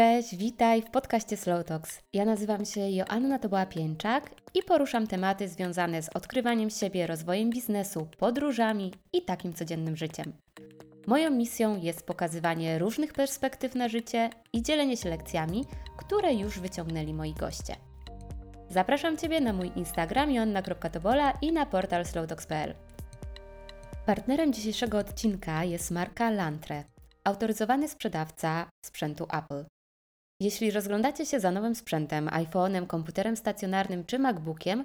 Cześć, witaj w podcaście Slow Talks. Ja nazywam się Joanna Toboła-Pięczak i poruszam tematy związane z odkrywaniem siebie, rozwojem biznesu, podróżami i takim codziennym życiem. Moją misją jest pokazywanie różnych perspektyw na życie i dzielenie się lekcjami, które już wyciągnęli moi goście. Zapraszam Ciebie na mój Instagram joanna.tobola i na portal slowtalks.pl. Partnerem dzisiejszego odcinka jest marka Lantre, autoryzowany sprzedawca sprzętu Apple. Jeśli rozglądacie się za nowym sprzętem, iPhone'em, komputerem stacjonarnym czy MacBookiem,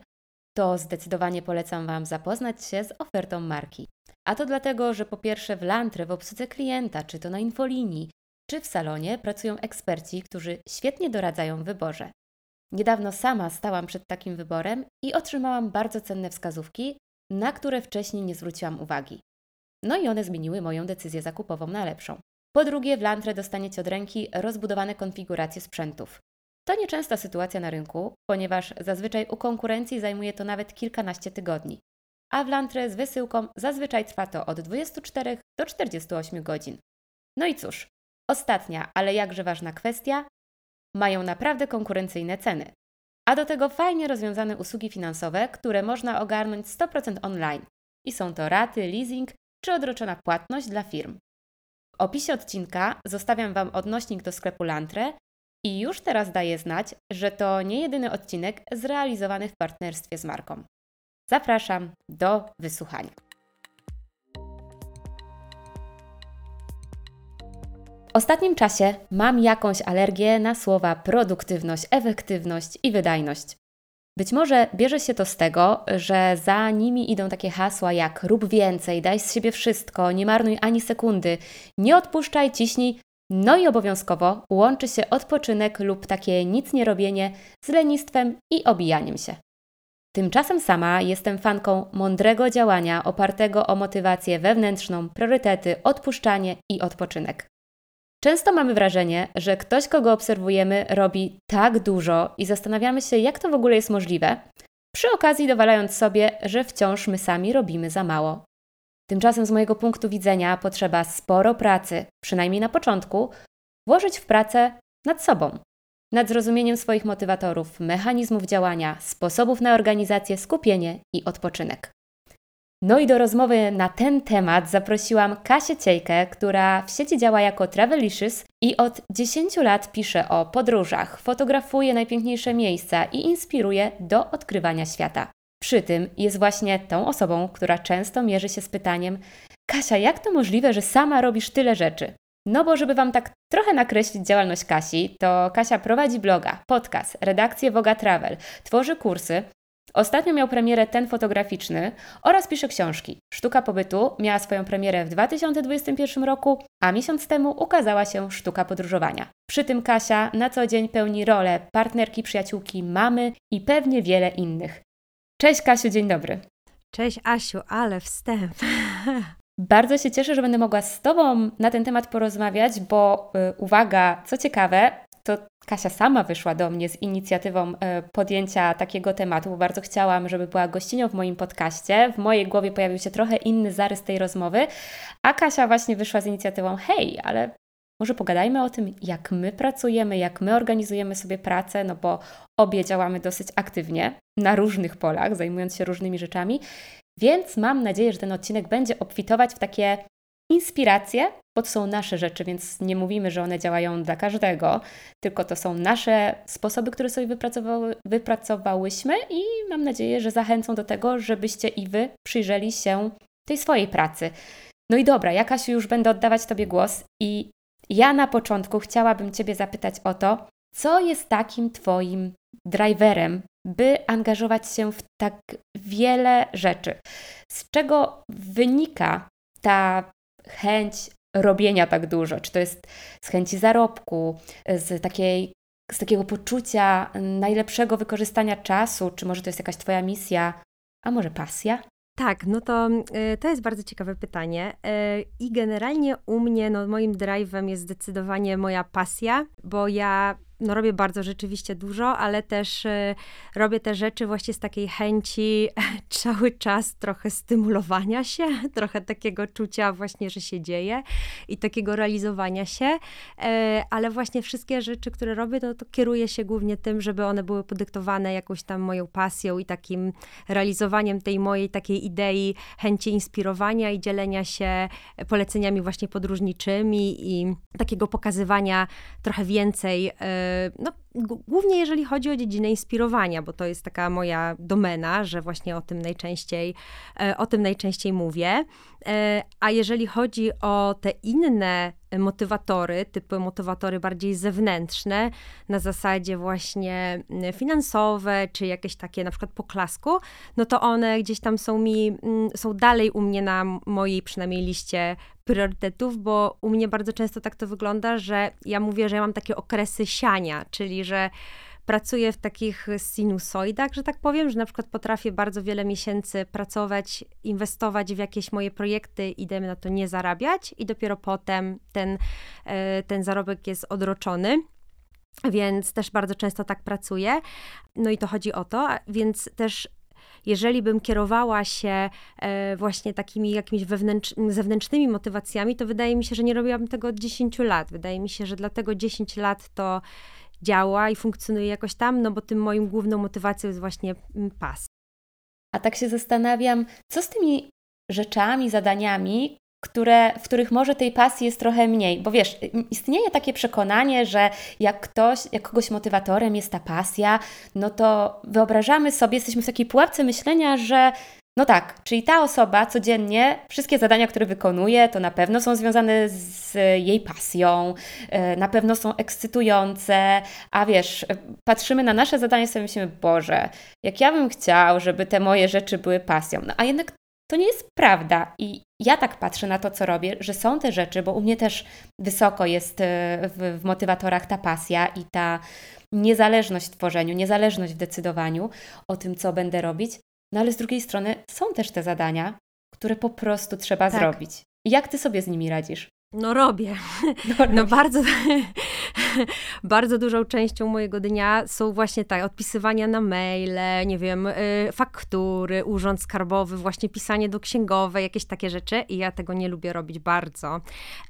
to zdecydowanie polecam Wam zapoznać się z ofertą marki. A to dlatego, że po pierwsze w Lantre w obsłudze klienta, czy to na infolinii, czy w salonie pracują eksperci, którzy świetnie doradzają w wyborze. Niedawno sama stałam przed takim wyborem i otrzymałam bardzo cenne wskazówki, na które wcześniej nie zwróciłam uwagi. No i one zmieniły moją decyzję zakupową na lepszą. Po drugie, w Lantre dostaniecie od ręki rozbudowane konfiguracje sprzętów. To nieczęsta sytuacja na rynku, ponieważ zazwyczaj u konkurencji zajmuje to nawet kilkanaście tygodni, a w Lantre z wysyłką zazwyczaj trwa to od 24 do 48 godzin. No i cóż, ostatnia, ale jakże ważna kwestia, mają naprawdę konkurencyjne ceny. A do tego fajnie rozwiązane usługi finansowe, które można ogarnąć 100% online. I są to raty, leasing czy odroczona płatność dla firm. W opisie odcinka zostawiam Wam odnośnik do sklepu Lantre i już teraz daję znać, że to nie jedyny odcinek zrealizowany w partnerstwie z marką. Zapraszam do wysłuchania. W ostatnim czasie mam jakąś alergię na słowa produktywność, efektywność i wydajność. Być może bierze się to z tego, że za nimi idą takie hasła jak rób więcej, daj z siebie wszystko, nie marnuj ani sekundy, nie odpuszczaj, ciśnij, no i obowiązkowo łączy się odpoczynek lub takie nic nie robienie z lenistwem i obijaniem się. Tymczasem sama jestem fanką mądrego działania opartego o motywację wewnętrzną, priorytety, odpuszczanie i odpoczynek. Często mamy wrażenie, że ktoś, kogo obserwujemy, robi tak dużo i zastanawiamy się, jak to w ogóle jest możliwe, przy okazji dowalając sobie, że wciąż my sami robimy za mało. Tymczasem z mojego punktu widzenia potrzeba sporo pracy, przynajmniej na początku, włożyć w pracę nad sobą, nad zrozumieniem swoich motywatorów, mechanizmów działania, sposobów na organizację, skupienie i odpoczynek. No i do rozmowy na ten temat zaprosiłam Kasię Ciejkę, która w sieci działa jako Travelicious i od 10 lat pisze o podróżach, fotografuje najpiękniejsze miejsca i inspiruje do odkrywania świata. Przy tym jest właśnie tą osobą, która często mierzy się z pytaniem: Kasia, jak to możliwe, że sama robisz tyle rzeczy? No bo żeby Wam tak trochę nakreślić działalność Kasi, to Kasia prowadzi bloga, podcast, redakcję Voga Travel, tworzy kursy, Ostatnio miał premierę ten fotograficzny oraz pisze książki. Sztuka pobytu miała swoją premierę w 2021 roku, a miesiąc temu ukazała się Sztuka podróżowania. Przy tym Kasia na co dzień pełni rolę partnerki, przyjaciółki, mamy i pewnie wiele innych. Cześć Kasiu, dzień dobry. Cześć Asiu, ale wstęp. Bardzo się cieszę, że będę mogła z Tobą na ten temat porozmawiać, bo yy, uwaga, co ciekawe, to Kasia sama wyszła do mnie z inicjatywą e, podjęcia takiego tematu, bo bardzo chciałam, żeby była gościnią w moim podcaście. W mojej głowie pojawił się trochę inny zarys tej rozmowy, a Kasia właśnie wyszła z inicjatywą: hej, ale może pogadajmy o tym, jak my pracujemy, jak my organizujemy sobie pracę, no bo obie działamy dosyć aktywnie na różnych polach, zajmując się różnymi rzeczami. Więc mam nadzieję, że ten odcinek będzie obfitować w takie inspiracje, bo to są nasze rzeczy, więc nie mówimy, że one działają dla każdego, tylko to są nasze sposoby, które sobie wypracowały, wypracowałyśmy i mam nadzieję, że zachęcą do tego, żebyście i Wy przyjrzeli się tej swojej pracy. No i dobra, jakaś już będę oddawać Tobie głos i ja na początku chciałabym Ciebie zapytać o to, co jest takim Twoim driverem, by angażować się w tak wiele rzeczy? Z czego wynika ta chęć robienia tak dużo? Czy to jest z chęci zarobku, z, takiej, z takiego poczucia najlepszego wykorzystania czasu, czy może to jest jakaś Twoja misja, a może pasja? Tak, no to y, to jest bardzo ciekawe pytanie. Y, I generalnie u mnie, no moim drive'em jest zdecydowanie moja pasja, bo ja no robię bardzo rzeczywiście dużo, ale też y, robię te rzeczy właśnie z takiej chęci cały czas trochę stymulowania się, trochę takiego czucia właśnie, że się dzieje i takiego realizowania się, e, ale właśnie wszystkie rzeczy, które robię, to, to kieruję się głównie tym, żeby one były podyktowane jakąś tam moją pasją i takim realizowaniem tej mojej takiej idei, chęci inspirowania i dzielenia się poleceniami właśnie podróżniczymi i takiego pokazywania trochę więcej, e, no, głównie jeżeli chodzi o dziedzinę inspirowania, bo to jest taka moja domena, że właśnie o tym najczęściej, e, o tym najczęściej mówię. E, a jeżeli chodzi o te inne motywatory, typy motywatory bardziej zewnętrzne, na zasadzie właśnie finansowe, czy jakieś takie na przykład poklasku, no to one gdzieś tam są mi, są dalej u mnie na mojej przynajmniej liście priorytetów, bo u mnie bardzo często tak to wygląda, że ja mówię, że ja mam takie okresy siania, czyli że pracuję w takich sinusoidach, że tak powiem, że na przykład potrafię bardzo wiele miesięcy pracować, inwestować w jakieś moje projekty i dajmy na to nie zarabiać i dopiero potem ten, e, ten zarobek jest odroczony. Więc też bardzo często tak pracuję. No i to chodzi o to, więc też jeżeli bym kierowała się e, właśnie takimi jakimiś zewnętrznymi motywacjami, to wydaje mi się, że nie robiłabym tego od 10 lat. Wydaje mi się, że dlatego 10 lat to działa i funkcjonuje jakoś tam, no bo tym moim główną motywacją jest właśnie mm, pas. A tak się zastanawiam, co z tymi rzeczami, zadaniami, które, w których może tej pasji jest trochę mniej. Bo wiesz, istnieje takie przekonanie, że jak ktoś, jak kogoś motywatorem jest ta pasja, no to wyobrażamy sobie, jesteśmy w takiej pułapce myślenia, że no tak, czyli ta osoba codziennie, wszystkie zadania, które wykonuje, to na pewno są związane z jej pasją, e, na pewno są ekscytujące, a wiesz, patrzymy na nasze zadania i sobie myślimy, Boże, jak ja bym chciał, żeby te moje rzeczy były pasją. No a jednak to nie jest prawda. I ja tak patrzę na to, co robię, że są te rzeczy, bo u mnie też wysoko jest e, w, w motywatorach ta pasja i ta niezależność w tworzeniu, niezależność w decydowaniu o tym, co będę robić. No ale z drugiej strony są też te zadania, które po prostu trzeba tak. zrobić. Jak ty sobie z nimi radzisz? No robię. No, no bardzo, bardzo dużą częścią mojego dnia są właśnie tak, odpisywania na maile, nie wiem, y, faktury, urząd skarbowy, właśnie pisanie do księgowej, jakieś takie rzeczy i ja tego nie lubię robić bardzo.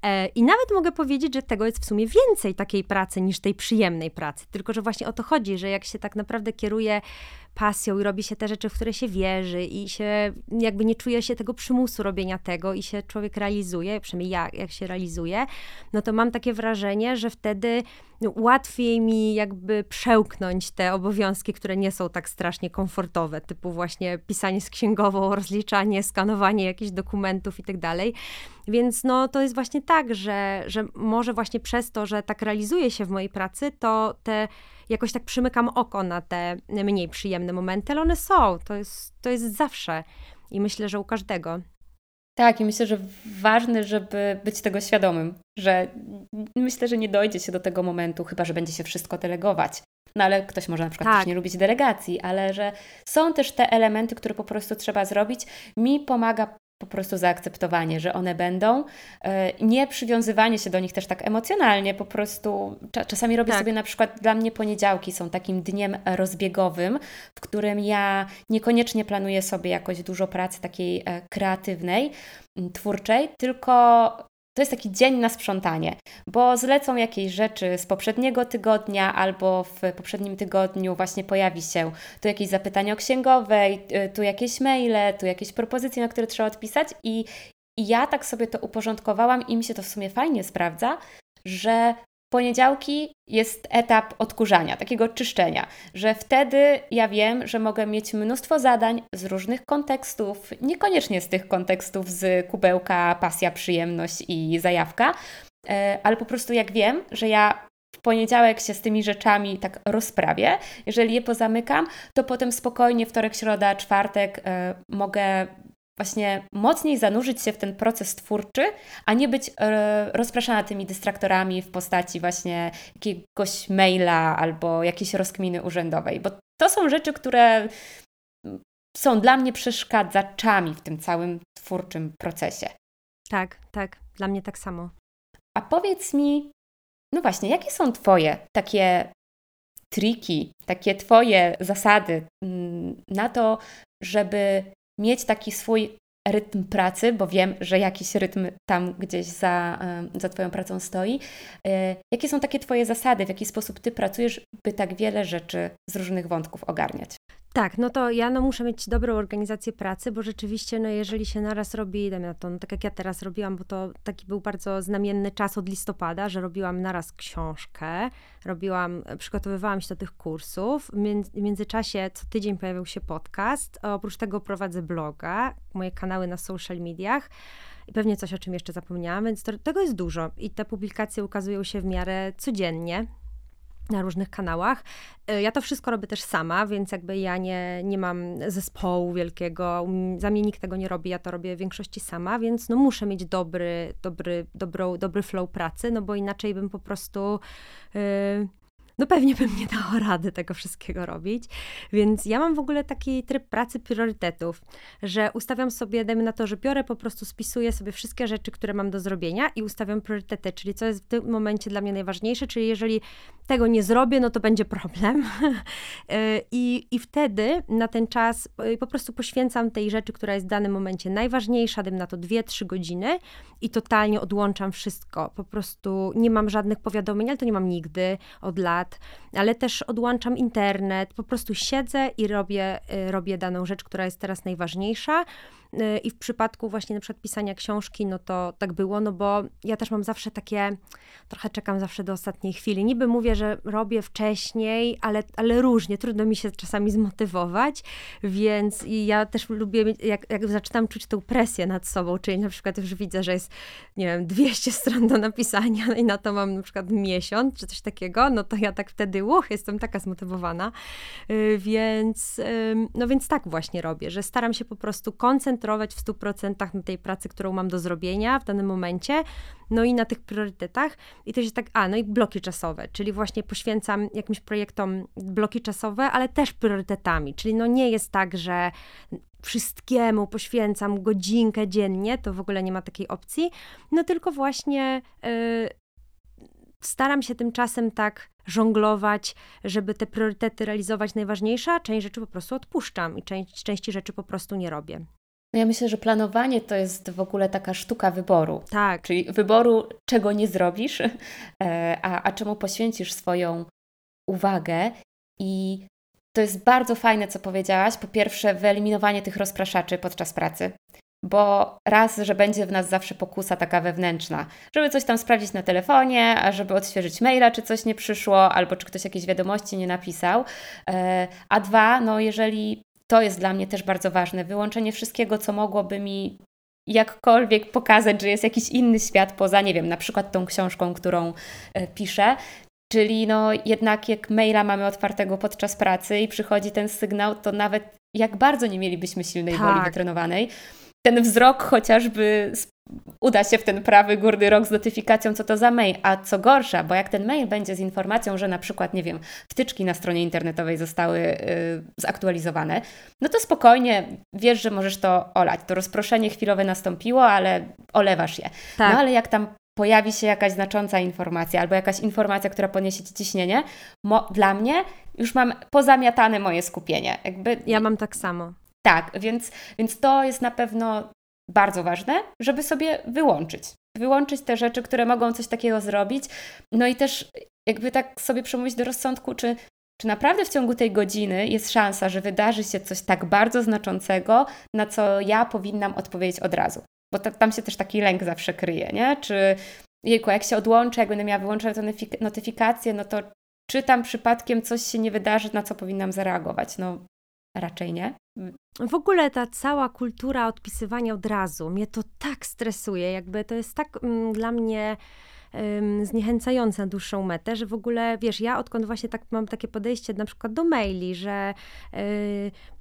E, I nawet mogę powiedzieć, że tego jest w sumie więcej takiej pracy niż tej przyjemnej pracy, tylko że właśnie o to chodzi, że jak się tak naprawdę kieruje pasją i robi się te rzeczy, w które się wierzy i się jakby nie czuje się tego przymusu robienia tego i się człowiek realizuje, przynajmniej ja, jak się realizuje, no to mam takie wrażenie, że wtedy łatwiej mi jakby przełknąć te obowiązki, które nie są tak strasznie komfortowe, typu właśnie pisanie z księgową, rozliczanie, skanowanie jakichś dokumentów i tak dalej. Więc no to jest właśnie tak, że, że może właśnie przez to, że tak realizuje się w mojej pracy, to te jakoś tak przymykam oko na te mniej przyjemne momenty, ale one są, to jest, to jest zawsze i myślę, że u każdego. Tak, i myślę, że ważne, żeby być tego świadomym, że myślę, że nie dojdzie się do tego momentu, chyba że będzie się wszystko delegować. No ale ktoś może na przykład tak. też nie lubić delegacji, ale że są też te elementy, które po prostu trzeba zrobić. Mi pomaga po prostu zaakceptowanie, że one będą, e, nie przywiązywanie się do nich też tak emocjonalnie, po prostu czasami robię tak. sobie na przykład, dla mnie poniedziałki są takim dniem rozbiegowym, w którym ja niekoniecznie planuję sobie jakoś dużo pracy takiej e, kreatywnej, twórczej, tylko to jest taki dzień na sprzątanie, bo zlecą jakieś rzeczy z poprzedniego tygodnia albo w poprzednim tygodniu właśnie pojawi się. Tu jakieś zapytanie o księgowej, y, tu jakieś maile, tu jakieś propozycje, na które trzeba odpisać i, i ja tak sobie to uporządkowałam i mi się to w sumie fajnie sprawdza, że poniedziałki jest etap odkurzania, takiego czyszczenia, że wtedy ja wiem, że mogę mieć mnóstwo zadań z różnych kontekstów, niekoniecznie z tych kontekstów z kubełka pasja, przyjemność i zajawka, e, ale po prostu jak wiem, że ja w poniedziałek się z tymi rzeczami tak rozprawię, jeżeli je pozamykam, to potem spokojnie wtorek, środa, czwartek e, mogę właśnie mocniej zanurzyć się w ten proces twórczy, a nie być e, rozpraszana tymi dystraktorami w postaci właśnie jakiegoś maila albo jakiejś rozkminy urzędowej, bo to są rzeczy, które są dla mnie przeszkadzaczami w tym całym twórczym procesie. Tak, tak, dla mnie tak samo. A powiedz mi, no właśnie, jakie są Twoje takie triki, takie Twoje zasady mm, na to, żeby mieć taki swój rytm pracy, bo wiem, że jakiś rytm tam gdzieś za, za Twoją pracą stoi. E, jakie są takie Twoje zasady, w jaki sposób Ty pracujesz, by tak wiele rzeczy z różnych wątków ogarniać? Tak, no to ja no, muszę mieć dobrą organizację pracy, bo rzeczywiście, no, jeżeli się naraz robi, dajmy na to, no, tak jak ja teraz robiłam, bo to taki był bardzo znamienny czas od listopada, że robiłam naraz książkę, robiłam, przygotowywałam się do tych kursów. W międzyczasie co tydzień pojawił się podcast, oprócz tego prowadzę bloga, moje kanały na social mediach i pewnie coś, o czym jeszcze zapomniałam, więc to, tego jest dużo i te publikacje ukazują się w miarę codziennie na różnych kanałach. E, ja to wszystko robię też sama, więc jakby ja nie, nie mam zespołu wielkiego, za mnie nikt tego nie robi, ja to robię w większości sama, więc no muszę mieć dobry, dobry, dobrą, dobry flow pracy, no bo inaczej bym po prostu... Yy, no pewnie bym nie dała rady tego wszystkiego robić. Więc ja mam w ogóle taki tryb pracy priorytetów, że ustawiam sobie, dajmy na to, że biorę, po prostu spisuję sobie wszystkie rzeczy, które mam do zrobienia i ustawiam priorytety, czyli co jest w tym momencie dla mnie najważniejsze, czyli jeżeli tego nie zrobię, no to będzie problem. I, I wtedy na ten czas y, po prostu poświęcam tej rzeczy, która jest w danym momencie najważniejsza, dajmy na to 2-3 godziny i totalnie odłączam wszystko. Po prostu nie mam żadnych powiadomień, ale to nie mam nigdy od lat ale też odłączam internet, po prostu siedzę i robię, y, robię daną rzecz, która jest teraz najważniejsza. Y, I w przypadku właśnie na przykład pisania książki, no to tak było, no bo ja też mam zawsze takie, trochę czekam zawsze do ostatniej chwili. Niby mówię, że robię wcześniej, ale, ale różnie, trudno mi się czasami zmotywować, więc ja też lubię, jak, jak zaczynam czuć tą presję nad sobą, czyli na przykład już widzę, że jest, nie wiem, 200 stron do napisania i na to mam na przykład miesiąc, czy coś takiego, no to ja tak wtedy, uch, jestem taka zmotywowana, y, więc, no więc tak właśnie robię, że staram się po prostu koncentrować koncentrować w 100% na tej pracy, którą mam do zrobienia w danym momencie, no i na tych priorytetach. I to jest tak, a no i bloki czasowe, czyli właśnie poświęcam jakimś projektom bloki czasowe, ale też priorytetami, czyli no nie jest tak, że wszystkiemu poświęcam godzinkę dziennie, to w ogóle nie ma takiej opcji, no tylko właśnie yy, staram się tymczasem tak żonglować, żeby te priorytety realizować najważniejsze, a część rzeczy po prostu odpuszczam i część, części rzeczy po prostu nie robię. No ja myślę, że planowanie to jest w ogóle taka sztuka wyboru. Tak. Czyli wyboru, czego nie zrobisz, e, a, a czemu poświęcisz swoją uwagę. I to jest bardzo fajne, co powiedziałaś. Po pierwsze, wyeliminowanie tych rozpraszaczy podczas pracy. Bo raz, że będzie w nas zawsze pokusa taka wewnętrzna, żeby coś tam sprawdzić na telefonie, a żeby odświeżyć maila, czy coś nie przyszło, albo czy ktoś jakieś wiadomości nie napisał. E, a dwa, no jeżeli to jest dla mnie też bardzo ważne. Wyłączenie wszystkiego, co mogłoby mi jakkolwiek pokazać, że jest jakiś inny świat poza, nie wiem, na przykład tą książką, którą e, piszę. Czyli no jednak jak maila mamy otwartego podczas pracy i przychodzi ten sygnał, to nawet jak bardzo nie mielibyśmy silnej tak. woli wytrenowanej, ten wzrok chociażby uda się w ten prawy górny rok z notyfikacją, co to za mail. A co gorsza, bo jak ten mail będzie z informacją, że na przykład, nie wiem, wtyczki na stronie internetowej zostały yy, zaktualizowane, no to spokojnie wiesz, że możesz to olać. To rozproszenie chwilowe nastąpiło, ale olewasz je. Tak. No ale jak tam pojawi się jakaś znacząca informacja albo jakaś informacja, która podniesie Ci ciśnienie, dla mnie już mam pozamiatane moje skupienie. Jakby... Ja mam tak samo. Tak, więc, więc to jest na pewno bardzo ważne, żeby sobie wyłączyć. Wyłączyć te rzeczy, które mogą coś takiego zrobić. No i też jakby tak sobie przemówić do rozsądku, czy, czy naprawdę w ciągu tej godziny jest szansa, że wydarzy się coś tak bardzo znaczącego, na co ja powinnam odpowiedzieć od razu. Bo ta, tam się też taki lęk zawsze kryje, nie? Czy jejku, jak się odłączę, jak będę miała wyłączone te notyfikacje, no to czy tam przypadkiem coś się nie wydarzy, na co powinnam zareagować? No raczej nie. W ogóle ta cała kultura odpisywania od razu, mnie to tak stresuje, jakby to jest tak mm, dla mnie zniechęcające na dłuższą metę, że w ogóle, wiesz, ja odkąd właśnie tak mam takie podejście na przykład do maili, że yy,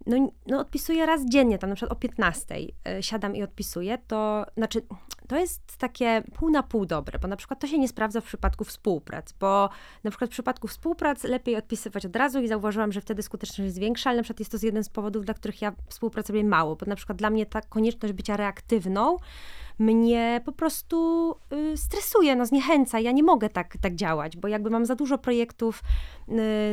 no, no odpisuję raz dziennie, tam na przykład o 15 yy, siadam i odpisuję, to znaczy to jest takie pół na pół dobre, bo na przykład to się nie sprawdza w przypadku współprac, bo na przykład w przypadku współprac lepiej odpisywać od razu i zauważyłam, że wtedy skuteczność jest większa, ale na przykład jest to jeden z powodów, dla których ja współpracuję mało, bo na przykład dla mnie ta konieczność bycia reaktywną mnie po prostu y, stresuje, no zniechęca. Ja nie mogę tak, tak działać, bo jakby mam za dużo projektów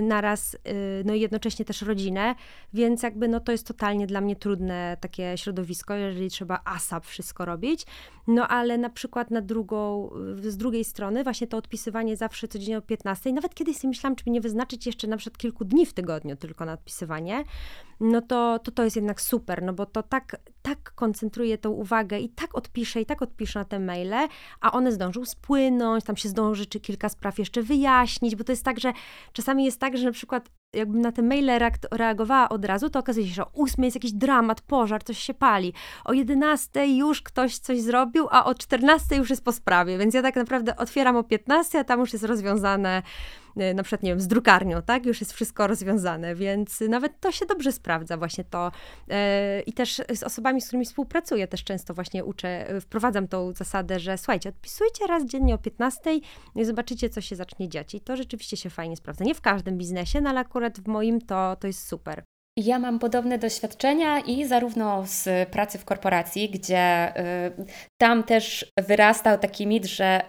naraz, y, no i jednocześnie też rodzinę, więc jakby no to jest totalnie dla mnie trudne takie środowisko, jeżeli trzeba ASAP wszystko robić. No ale na przykład na drugą, z drugiej strony właśnie to odpisywanie zawsze codziennie o 15, nawet kiedyś sobie myślałam, czy nie wyznaczyć jeszcze na przykład kilku dni w tygodniu tylko na odpisywanie, no to, to to jest jednak super, no bo to tak, tak koncentruje tą uwagę i tak odpiszę, i tak odpiszę na te maile, a one zdążą spłynąć, tam się zdąży czy kilka spraw jeszcze wyjaśnić, bo to jest tak, że czasami jest tak, że na przykład jakbym na te maile reagowała od razu, to okazuje się, że o 8 jest jakiś dramat, pożar, coś się pali. O 11 już ktoś coś zrobił, a o 14 już jest po sprawie. Więc ja tak naprawdę otwieram o 15, a tam już jest rozwiązane na przykład, nie wiem, z drukarnią, tak? Już jest wszystko rozwiązane, więc nawet to się dobrze sprawdza, właśnie to. Y, I też z osobami, z którymi współpracuję, też często właśnie uczę, y, wprowadzam tą zasadę, że słuchajcie, odpisujcie raz dziennie o 15 i zobaczycie, co się zacznie dziać. I to rzeczywiście się fajnie sprawdza. Nie w każdym biznesie, no ale akurat w moim to, to jest super. Ja mam podobne doświadczenia i zarówno z pracy w korporacji, gdzie y, tam też wyrastał taki mit, że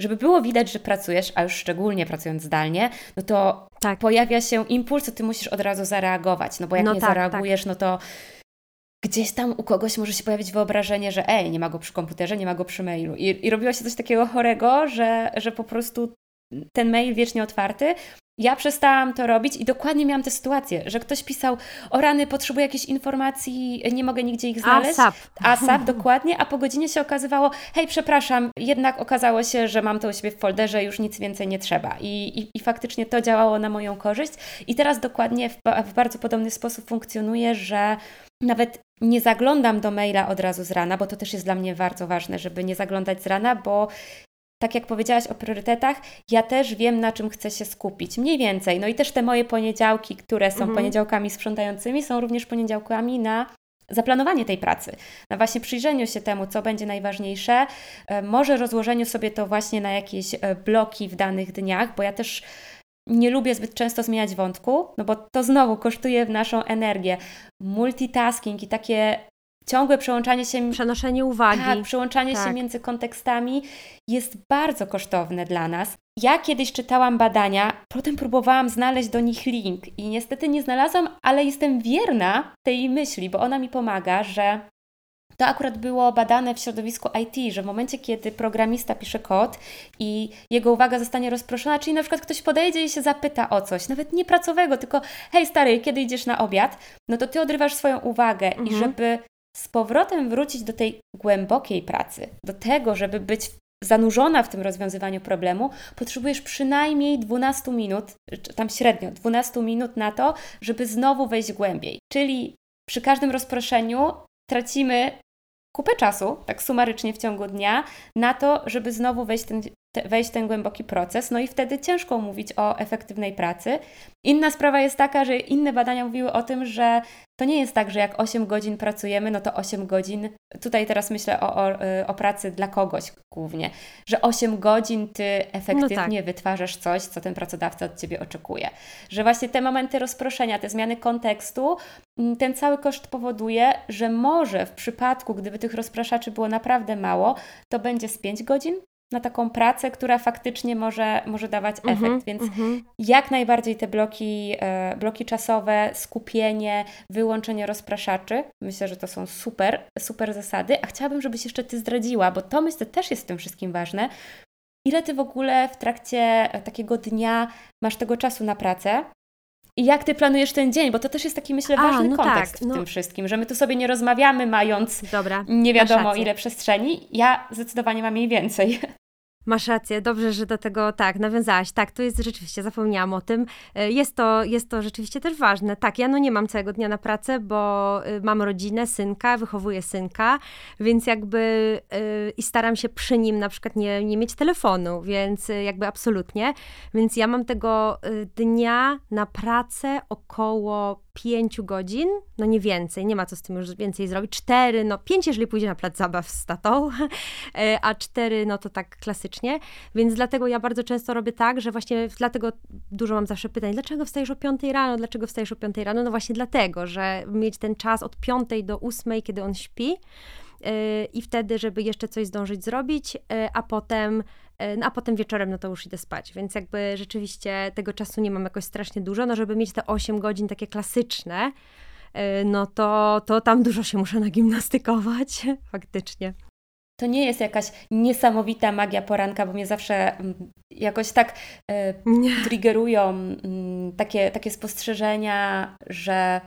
żeby było widać, że pracujesz, a już szczególnie pracując zdalnie, no to tak. pojawia się impuls, to ty musisz od razu zareagować, no bo jak no nie tak, zareagujesz, tak. no to gdzieś tam u kogoś może się pojawić wyobrażenie, że ej, nie ma go przy komputerze, nie ma go przy mailu. I, i robiło się coś takiego chorego, że, że po prostu ten mail wiecznie otwarty, ja przestałam to robić i dokładnie miałam tę sytuację, że ktoś pisał, o rany, potrzebuję jakiejś informacji, nie mogę nigdzie ich znaleźć. ASAP. ASAP, dokładnie, a po godzinie się okazywało, hej, przepraszam, jednak okazało się, że mam to u siebie w folderze, już nic więcej nie trzeba. I, i, i faktycznie to działało na moją korzyść. I teraz dokładnie w, w bardzo podobny sposób funkcjonuje, że nawet nie zaglądam do maila od razu z rana, bo to też jest dla mnie bardzo ważne, żeby nie zaglądać z rana, bo tak jak powiedziałaś o priorytetach, ja też wiem, na czym chcę się skupić. Mniej więcej. No i też te moje poniedziałki, które są mhm. poniedziałkami sprzątającymi, są również poniedziałkami na zaplanowanie tej pracy, na właśnie przyjrzeniu się temu, co będzie najważniejsze, e, może rozłożeniu sobie to właśnie na jakieś e, bloki w danych dniach, bo ja też nie lubię zbyt często zmieniać wątku, no bo to znowu kosztuje naszą energię. Multitasking i takie ciągłe przełączanie się. Przenoszenie uwagi. Tak, przełączanie tak. się między kontekstami jest bardzo kosztowne dla nas. Ja kiedyś czytałam badania, potem próbowałam znaleźć do nich link i niestety nie znalazłam, ale jestem wierna tej myśli, bo ona mi pomaga, że to akurat było badane w środowisku IT, że w momencie, kiedy programista pisze kod i jego uwaga zostanie rozproszona, czyli na przykład ktoś podejdzie i się zapyta o coś, nawet nie pracowego, tylko hej stary, kiedy idziesz na obiad, no to ty odrywasz swoją uwagę mhm. i żeby z powrotem wrócić do tej głębokiej pracy, do tego, żeby być zanurzona w tym rozwiązywaniu problemu, potrzebujesz przynajmniej 12 minut, tam średnio 12 minut na to, żeby znowu wejść głębiej. Czyli przy każdym rozproszeniu tracimy kupę czasu, tak sumarycznie w ciągu dnia, na to, żeby znowu wejść ten, te, wejść w ten głęboki proces. No i wtedy ciężko mówić o efektywnej pracy. Inna sprawa jest taka, że inne badania mówiły o tym, że to nie jest tak, że jak 8 godzin pracujemy, no to 8 godzin, tutaj teraz myślę o, o, o pracy dla kogoś głównie, że 8 godzin ty efektywnie no tak. wytwarzasz coś, co ten pracodawca od ciebie oczekuje. Że właśnie te momenty rozproszenia, te zmiany kontekstu, mm, ten cały koszt powoduje, że może w przypadku, gdyby tych rozpraszaczy było naprawdę mało, to będzie z 5 godzin, na taką pracę, która faktycznie może, może dawać efekt. Mm -hmm, Więc mm -hmm. jak najbardziej te bloki, e, bloki czasowe, skupienie, wyłączenie rozpraszaczy, myślę, że to są super, super zasady. A chciałabym, żebyś jeszcze Ty zdradziła, bo to myślę też jest w tym wszystkim ważne. Ile Ty w ogóle w trakcie e, takiego dnia masz tego czasu na pracę? I jak ty planujesz ten dzień? Bo to też jest taki, myślę, ważny no kontekst tak, no. w tym wszystkim, że my tu sobie nie rozmawiamy, mając Dobra, nie wiadomo ile przestrzeni. Ja zdecydowanie mam jej więcej. Masz rację, dobrze, że do tego tak nawiązałaś. Tak, to jest rzeczywiście, zapomniałam o tym. E, jest to, jest to rzeczywiście też ważne. Tak, ja no nie mam całego dnia na pracę, bo y, mam rodzinę, synka, wychowuję synka, więc jakby yy, i staram się przy nim na przykład nie, nie mieć telefonu, więc yy, jakby absolutnie. Więc ja mam tego y, dnia na pracę około pięciu godzin, no nie więcej, nie ma co z tym już więcej zrobić. Cztery, no pięć, jeżeli pójdzie na plac zabaw z tatą, a cztery, no to tak klasycznie. Więc dlatego ja bardzo często robię tak, że właśnie dlatego dużo mam zawsze pytań, dlaczego wstajesz o piątej rano, dlaczego wstajesz o piątej rano? No właśnie dlatego, że mieć ten czas od piątej do ósmej, kiedy on śpi, i wtedy, żeby jeszcze coś zdążyć zrobić, a potem no a potem wieczorem no to już idę spać, więc jakby rzeczywiście tego czasu nie mam jakoś strasznie dużo, no żeby mieć te 8 godzin takie klasyczne, no to, to tam dużo się muszę nagimnastykować, faktycznie. To nie jest jakaś niesamowita magia poranka, bo mnie zawsze mm, jakoś tak e, triggerują mm, takie, takie spostrzeżenia, że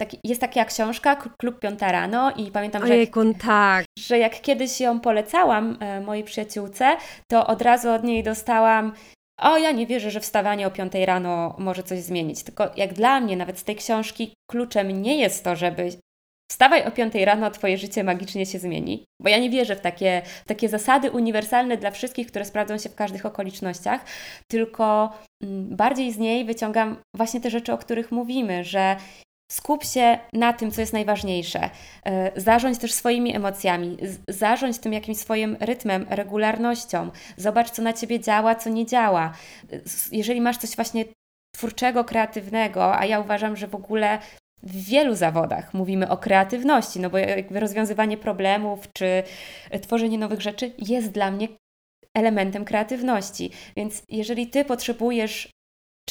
taki, jest taka książka Klub Piąta Rano i pamiętam, Ojejku, że, jak, tak. że jak kiedyś ją polecałam e, mojej przyjaciółce, to od razu od niej dostałam o, ja nie wierzę, że wstawanie o 5 rano może coś zmienić. Tylko jak dla mnie, nawet z tej książki, kluczem nie jest to, żeby Wstawaj o 5 rano, Twoje życie magicznie się zmieni. Bo ja nie wierzę w takie, w takie zasady uniwersalne dla wszystkich, które sprawdzą się w każdych okolicznościach, tylko mm, bardziej z niej wyciągam właśnie te rzeczy, o których mówimy, że skup się na tym, co jest najważniejsze. E, zarządź też swoimi emocjami, zarządź tym jakimś swoim rytmem, regularnością. Zobacz, co na ciebie działa, co nie działa. Jeżeli masz coś właśnie twórczego, kreatywnego, a ja uważam, że w ogóle w wielu zawodach mówimy o kreatywności, no bo jakby rozwiązywanie problemów czy tworzenie nowych rzeczy jest dla mnie elementem kreatywności. Więc jeżeli ty potrzebujesz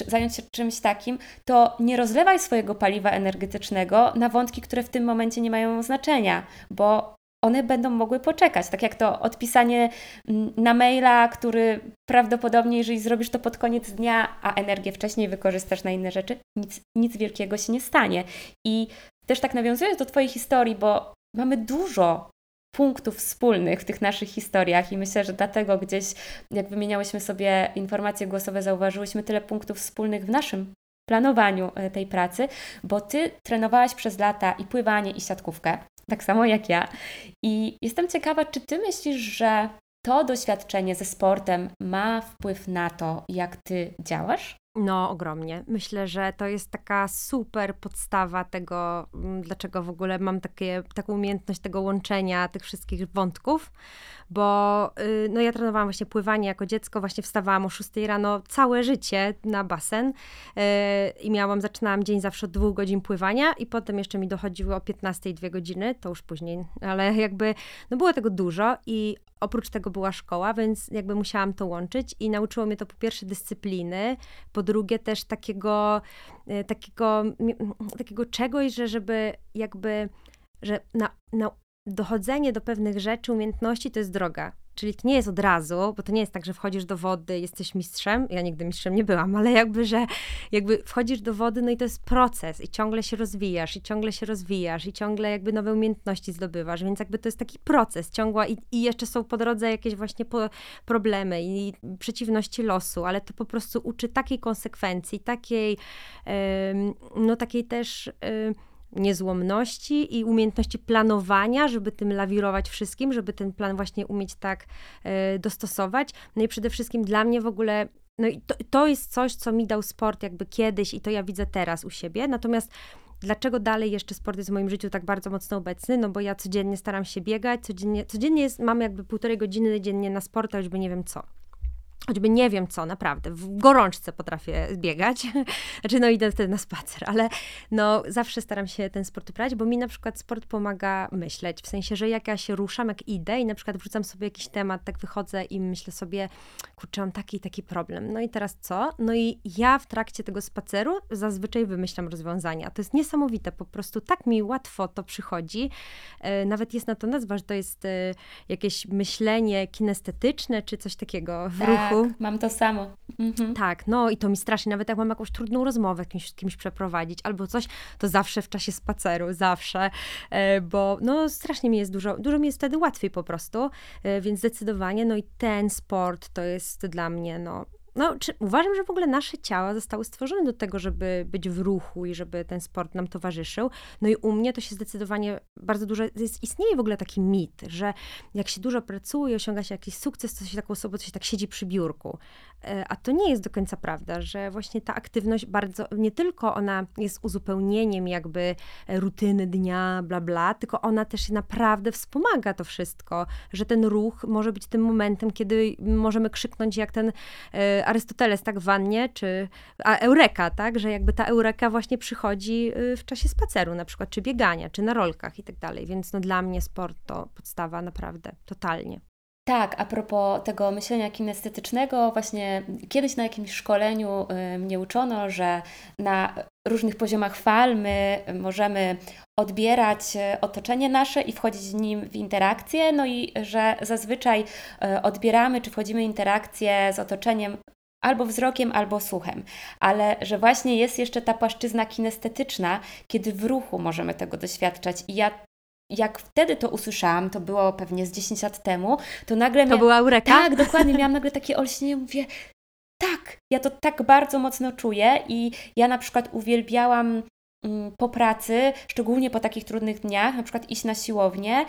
zająć się czymś takim, to nie rozlewaj swojego paliwa energetycznego na wątki, które w tym momencie nie mają znaczenia, bo one będą mogły poczekać. Tak jak to odpisanie mm, na maila, który prawdopodobnie, jeżeli zrobisz to pod koniec dnia, a energię wcześniej wykorzystasz na inne rzeczy, nic, nic wielkiego się nie stanie. I też tak nawiązując do Twojej historii, bo mamy dużo punktów wspólnych w tych naszych historiach i myślę, że dlatego gdzieś, jak wymieniałyśmy sobie informacje głosowe, zauważyłyśmy tyle punktów wspólnych w naszym planowaniu e, tej pracy, bo Ty trenowałaś przez lata i pływanie, i siatkówkę tak samo jak ja. I jestem ciekawa, czy ty myślisz, że to doświadczenie ze sportem ma wpływ na to, jak ty działasz? No, ogromnie. Myślę, że to jest taka super podstawa tego, mm, dlaczego w ogóle mam takie, taką umiejętność tego łączenia tych wszystkich wątków, bo y, no ja trenowałam właśnie pływanie jako dziecko, właśnie wstawałam o 6 rano całe życie na basen y, i miałam, zaczynałam dzień zawsze od dwóch godzin pływania i potem jeszcze mi dochodziły o 15 dwie godziny, to już później, ale jakby no było tego dużo i Oprócz tego była szkoła, więc jakby musiałam to łączyć i nauczyło mnie to po pierwsze dyscypliny, po drugie też takiego, e, takiego, takiego czegoś, że żeby jakby, że na, na dochodzenie do pewnych rzeczy, umiejętności to jest droga. Czyli to nie jest od razu, bo to nie jest tak, że wchodzisz do wody, jesteś mistrzem. Ja nigdy mistrzem nie byłam, ale jakby, że jakby wchodzisz do wody, no i to jest proces i ciągle się rozwijasz, i ciągle się rozwijasz, i ciągle jakby nowe umiejętności zdobywasz, więc jakby to jest taki proces ciągła i, i jeszcze są po drodze jakieś właśnie po, problemy i przeciwności losu, ale to po prostu uczy takiej konsekwencji, takiej, no takiej też niezłomności i umiejętności planowania, żeby tym lawirować wszystkim, żeby ten plan właśnie umieć tak e, dostosować. No i przede wszystkim dla mnie w ogóle no i to, to jest coś, co mi dał sport jakby kiedyś i to ja widzę teraz u siebie. Natomiast Dlaczego dalej jeszcze sport jest w moim życiu tak bardzo mocno obecny? No bo ja codziennie staram się biegać, codziennie, codziennie jest, mam jakby półtorej godziny dziennie na sport, a już by nie wiem co choćby nie wiem co, naprawdę, w gorączce potrafię biegać, znaczy no idę wtedy na spacer, ale no zawsze staram się ten sport uprawiać, bo mi na przykład sport pomaga myśleć, w sensie, że jak ja się ruszam, jak idę i na przykład wrzucam sobie jakiś temat, tak wychodzę i myślę sobie, kurczę, mam taki taki problem, no i teraz co? No i ja w trakcie tego spaceru zazwyczaj wymyślam rozwiązania, to jest niesamowite, po prostu tak mi łatwo to przychodzi, e, nawet jest na to nazwa, że to jest e, jakieś myślenie kinestetyczne, czy coś takiego w tak. ruchu, tak, mam to samo. Mhm. Tak, no i to mi strasznie, nawet jak mam jakąś trudną rozmowę kimś, kimś przeprowadzić albo coś, to zawsze w czasie spaceru, zawsze, e, bo no strasznie mi jest dużo, dużo mi jest wtedy łatwiej po prostu, e, więc zdecydowanie, no i ten sport to jest dla mnie, no no, czy, uważam, że w ogóle nasze ciała zostały stworzone do tego, żeby być w ruchu i żeby ten sport nam towarzyszył. No i u mnie to się zdecydowanie bardzo dużo, jest, istnieje w ogóle taki mit, że jak się dużo pracuje, osiąga się jakiś sukces, to się taką osobą, to się tak siedzi przy biurku. E, a to nie jest do końca prawda, że właśnie ta aktywność bardzo, nie tylko ona jest uzupełnieniem jakby rutyny dnia, bla, bla, tylko ona też naprawdę wspomaga to wszystko, że ten ruch może być tym momentem, kiedy możemy krzyknąć jak ten e, Arystoteles tak wannie, czy a eureka, tak, że jakby ta eureka właśnie przychodzi y, w czasie spaceru na przykład, czy biegania, czy na rolkach i tak dalej, więc no dla mnie sport to podstawa naprawdę, totalnie. Tak, a propos tego myślenia kinestetycznego, właśnie kiedyś na jakimś szkoleniu y, mnie uczono, że na różnych poziomach fal my możemy odbierać y, otoczenie nasze i wchodzić z nim w interakcję, no i że zazwyczaj odbieramy czy wchodzimy w interakcję z otoczeniem albo wzrokiem, albo słuchem, ale że właśnie jest jeszcze ta płaszczyzna kinestetyczna, kiedy w ruchu możemy tego doświadczać. I ja jak wtedy to usłyszałam, to było pewnie z 10 lat temu, to nagle... To była eureka? Tak, dokładnie, miałam nagle takie olśnienie, mówię, tak, ja to tak bardzo mocno czuję i ja na przykład uwielbiałam mm, po pracy, szczególnie po takich trudnych dniach, na przykład iść na siłownię,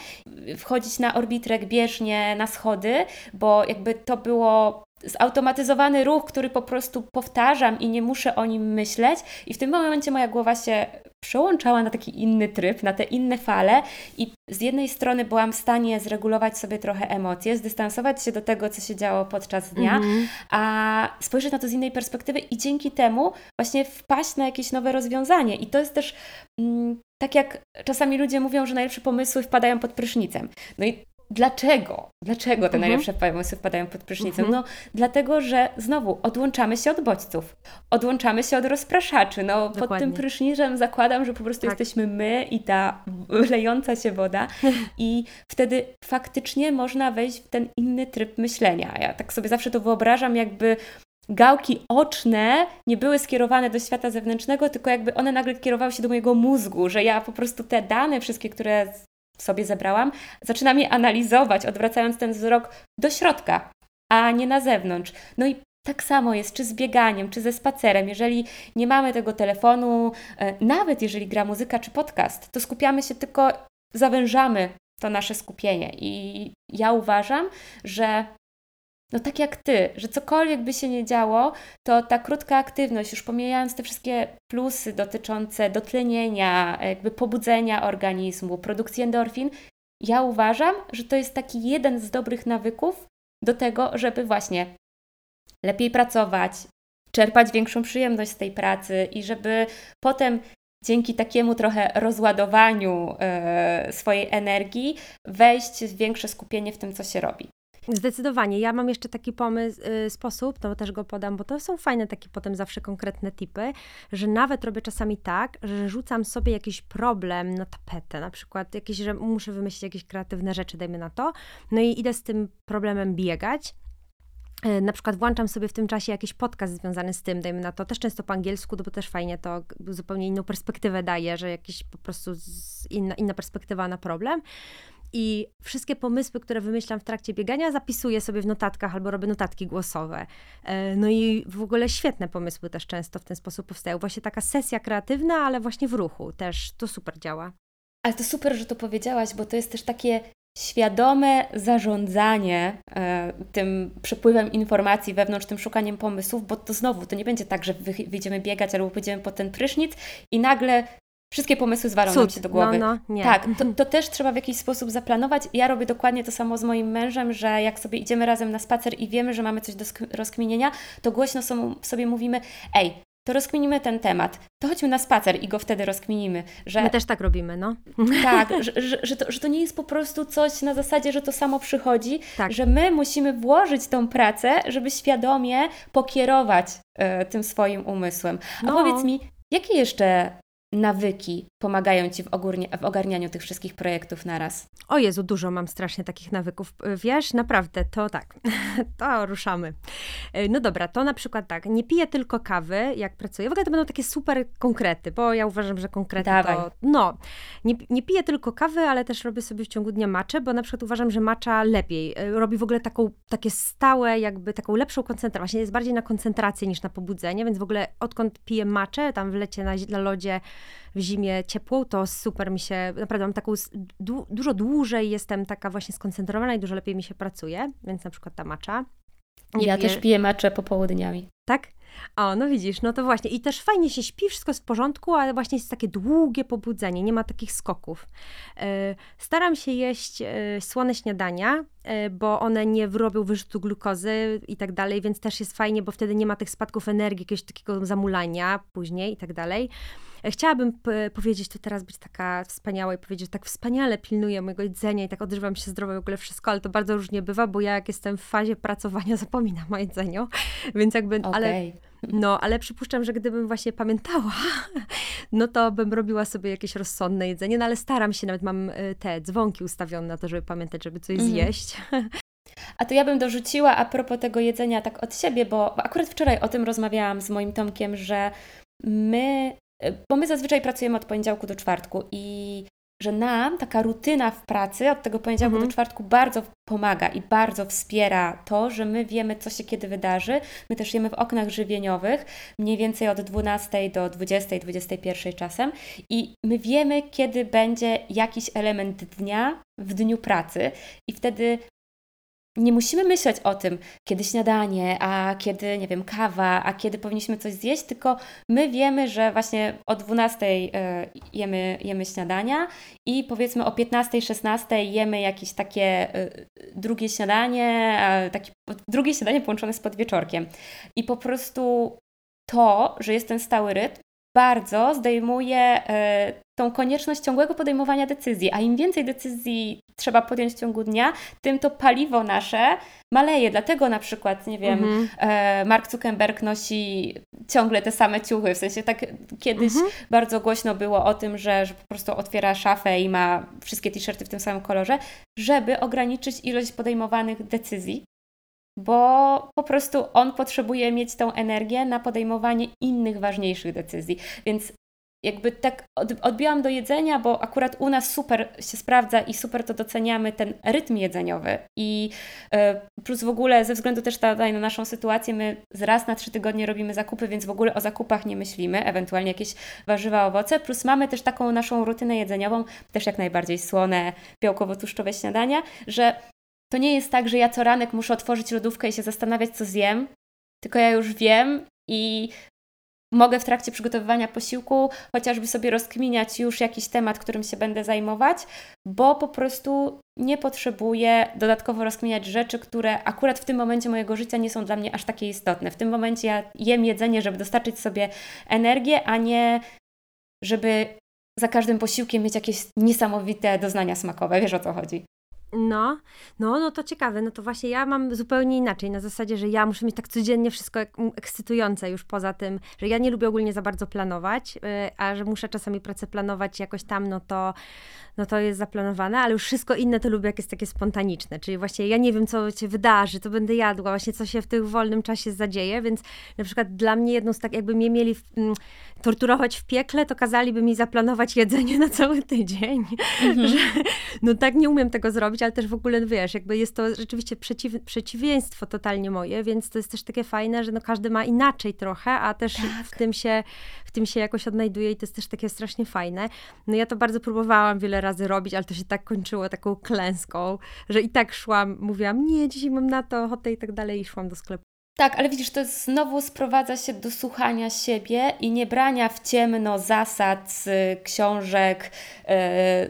wchodzić na orbitrek bieżnie, na schody, bo jakby to było zautomatyzowany ruch, który po prostu powtarzam i nie muszę o nim myśleć i w tym momencie moja głowa się przełączała na taki inny tryb, na te inne fale i z jednej strony byłam w stanie zregulować sobie trochę emocje, zdystansować się do tego, co się działo podczas dnia, mm-hmm. a spojrzeć na to z innej perspektywy i dzięki temu właśnie wpaść na jakieś nowe rozwiązanie. I to jest też mm, tak jak czasami ludzie mówią, że najlepsze pomysły wpadają pod prysznicem. No i Dlaczego? Dlaczego te mhm. najlepsze pomysły wpadają pod prysznicem? Mhm. No, dlatego, że znowu odłączamy się od bodźców, odłączamy się od rozpraszaczy. No, Dokładnie. pod tym prysznicem zakładam, że po prostu tak. jesteśmy my i ta lejąca się woda, i wtedy faktycznie można wejść w ten inny tryb myślenia. Ja tak sobie zawsze to wyobrażam, jakby gałki oczne nie były skierowane do świata zewnętrznego, tylko jakby one nagle kierowały się do mojego mózgu, że ja po prostu te dane wszystkie, które sobie zebrałam, zaczynam je analizować, odwracając ten wzrok do środka, a nie na zewnątrz. No i tak samo jest czy z bieganiem, czy ze spacerem. Jeżeli nie mamy tego telefonu, e, nawet jeżeli gra muzyka czy podcast, to skupiamy się tylko, zawężamy to nasze skupienie. I ja uważam, że no tak jak ty, że cokolwiek by się nie działo, to ta krótka aktywność, już pomijając te wszystkie plusy dotyczące dotlenienia, jakby pobudzenia organizmu, produkcji endorfin, ja uważam, że to jest taki jeden z dobrych nawyków do tego, żeby właśnie lepiej pracować, czerpać większą przyjemność z tej pracy i żeby potem dzięki takiemu trochę rozładowaniu e, swojej energii wejść w większe skupienie w tym, co się robi. Zdecydowanie. Ja mam jeszcze taki pomysł, y, sposób, to też go podam, bo to są fajne takie potem zawsze konkretne tipy, że nawet robię czasami tak, że rzucam sobie jakiś problem na tapetę, na przykład jakieś, że muszę wymyślić jakieś kreatywne rzeczy, dajmy na to, no i idę z tym problemem biegać, y, na przykład włączam sobie w tym czasie jakiś podcast związany z tym, dajmy na to, też często po angielsku, bo też fajnie to zupełnie inną perspektywę daje, że jakiś po prostu inna, inna perspektywa na problem. I wszystkie pomysły, które wymyślam w trakcie biegania, zapisuję sobie w notatkach albo robię notatki głosowe. E, no i w ogóle świetne pomysły też często w ten sposób powstają. Właśnie taka sesja kreatywna, ale właśnie w ruchu też to super działa. Ale to super, że to powiedziałaś, bo to jest też takie świadome zarządzanie e, tym przepływem informacji wewnątrz, tym szukaniem pomysłów, bo to znowu, to nie będzie tak, że wyjdziemy biegać albo pójdziemy po ten prysznic i nagle wszystkie pomysły zwalą Cud. nam się do głowy. No, no, nie. Tak, to, to, też trzeba w jakiś sposób zaplanować. Ja robię dokładnie to samo z moim mężem, że jak sobie idziemy razem na spacer i wiemy, że mamy coś do rozkminienia, to głośno sobie mówimy, ej, to rozkminimy ten temat, to chodźmy na spacer i go wtedy rozkminimy. Że, My też tak robimy, no. Tak, że, że, że, to, że to nie jest po prostu coś na zasadzie, że to samo przychodzi, tak. że my musimy włożyć tą pracę, żeby świadomie pokierować y, tym swoim umysłem. A no. powiedz mi, jakie jeszcze nawyki pomagają Ci w, ogórnie, w ogarnianiu tych wszystkich projektów naraz? O Jezu, dużo mam strasznie takich nawyków. Wiesz, naprawdę, to tak, to ruszamy. No dobra, to na przykład tak, nie piję tylko kawy, jak pracuję. W ogóle to będą takie super konkrety, bo ja uważam, że konkrety Dawaj. to... No, nie, nie piję tylko kawy, ale też robię sobie w ciągu dnia maczę, bo na przykład uważam, że macza lepiej. E, robi w ogóle taką, takie stałe, jakby taką lepszą koncentrację. Właśnie jest bardziej na koncentrację niż na pobudzenie, więc w ogóle odkąd piję maczę, tam w lecie na, na lodzie w zimie ciepłą, to super mi się, naprawdę mam taką, du, dużo dłużej jestem taka właśnie skoncentrowana i dużo lepiej mi się pracuje, więc na przykład ta macza. Nie ja piję... też piję maczę popołudniami. Tak? O, no widzisz, no to właśnie. I też fajnie się śpi, wszystko jest w porządku, ale właśnie jest takie długie pobudzenie, nie ma takich skoków. E, staram się jeść e, słone śniadania, e, bo one nie wyrobią wyrzutu glukozy i tak dalej, więc też jest fajnie, bo wtedy nie ma tych spadków energii, jakiegoś takiego zamulania później i tak dalej. Chciałabym powiedzieć tu teraz, być taka wspaniała i powiedzieć, że tak wspaniale pilnuję mojego jedzenia i tak odżywam się zdrowo w ogóle wszystko, ale to bardzo różnie bywa, bo ja jak jestem w fazie pracowania, zapominam o jedzeniu, więc jakby, okay. ale no, ale przypuszczam, że gdybym właśnie pamiętała, no to bym robiła sobie jakieś rozsądne jedzenie, no ale staram się, nawet mam y, te dzwonki ustawione na to, żeby pamiętać, żeby coś mhm. zjeść. A to ja bym dorzuciła a propos tego jedzenia tak od siebie, bo akurat wczoraj o tym rozmawiałam z moim Tomkiem, że my, bo my zazwyczaj pracujemy od poniedziałku do czwartku i że nam taka rutyna w pracy od tego poniedziałku mhm. do czwartku bardzo pomaga i bardzo wspiera to, że my wiemy, co się kiedy wydarzy. My też jemy w oknach żywieniowych, mniej więcej od 12 do 20, 21 czasem i my wiemy, kiedy będzie jakiś element dnia w dniu pracy i wtedy nie musimy myśleć o tym, kiedy śniadanie, a kiedy, nie wiem, kawa, a kiedy powinniśmy coś zjeść, tylko my wiemy, że właśnie o 12 e, jemy, jemy śniadania i powiedzmy o 15, 16 jemy jakieś takie e, drugie śniadanie, takie drugie śniadanie połączone z podwieczorkiem. I po prostu to, że jest ten stały rytm, bardzo zdejmuje e, tą konieczność ciągłego podejmowania decyzji, a im więcej decyzji trzeba podjąć w ciągu dnia, tym to paliwo nasze maleje. Dlatego na przykład, nie wiem, mhm. e, Mark Zuckerberg nosi ciągle te same ciuchy. W sensie tak kiedyś mhm. bardzo głośno było o tym, że, że po prostu otwiera szafę i ma wszystkie t-shirty w tym samym kolorze, żeby ograniczyć ilość podejmowanych decyzji bo po prostu on potrzebuje mieć tą energię na podejmowanie innych ważniejszych decyzji. Więc jakby tak odbiłam do jedzenia, bo akurat u nas super się sprawdza i super to doceniamy ten rytm jedzeniowy. I e, plus w ogóle ze względu też na naszą sytuację, my raz na trzy tygodnie robimy zakupy, więc w ogóle o zakupach nie myślimy, ewentualnie jakieś warzywa, owoce. Plus mamy też taką naszą rutynę jedzeniową, też jak najbardziej słone, białkowo-tłuszczowe śniadania, że to nie jest tak, że ja co ranek muszę otworzyć lodówkę i się zastanawiać, co zjem, tylko ja już wiem i mogę w trakcie przygotowywania posiłku chociażby sobie rozkminiać już jakiś temat, którym się będę zajmować, bo po prostu nie potrzebuję dodatkowo rozkminiać rzeczy, które akurat w tym momencie mojego życia nie są dla mnie aż takie istotne. W tym momencie ja jem jedzenie, żeby dostarczyć sobie energię, a nie żeby za każdym posiłkiem mieć jakieś niesamowite doznania smakowe. Wiesz o co chodzi? No, no, no to ciekawe. No to właśnie ja mam zupełnie inaczej. Na zasadzie, że ja muszę mieć tak codziennie wszystko ekscytujące już poza tym, że ja nie lubię ogólnie za bardzo planować, y, a że muszę czasami pracę planować jakoś tam, no to, no to jest zaplanowane, ale już wszystko inne to lubię, jak jest takie spontaniczne. Czyli właśnie ja nie wiem, co się wydarzy, to będę jadła, właśnie co się w tym wolnym czasie zadzieje, więc na przykład dla mnie jedną z tak, jakby mnie mieli torturować w piekle, to kazaliby mi zaplanować jedzenie na cały tydzień. Mhm. Że, no tak nie umiem tego zrobić, ale też w ogóle, wiesz, jakby jest to rzeczywiście przeciw, przeciwieństwo totalnie moje, więc to jest też takie fajne, że no każdy ma inaczej trochę, a też tak. w, tym się, w tym się jakoś odnajduje i to jest też takie strasznie fajne. No ja to bardzo próbowałam wiele razy robić, ale to się tak kończyło taką klęską, że i tak szłam, mówiłam, nie, dzisiaj mam na to ochotę i tak dalej i szłam do sklepu. Tak, ale widzisz, to znowu sprowadza się do słuchania siebie i nie brania w ciemno zasad, książek,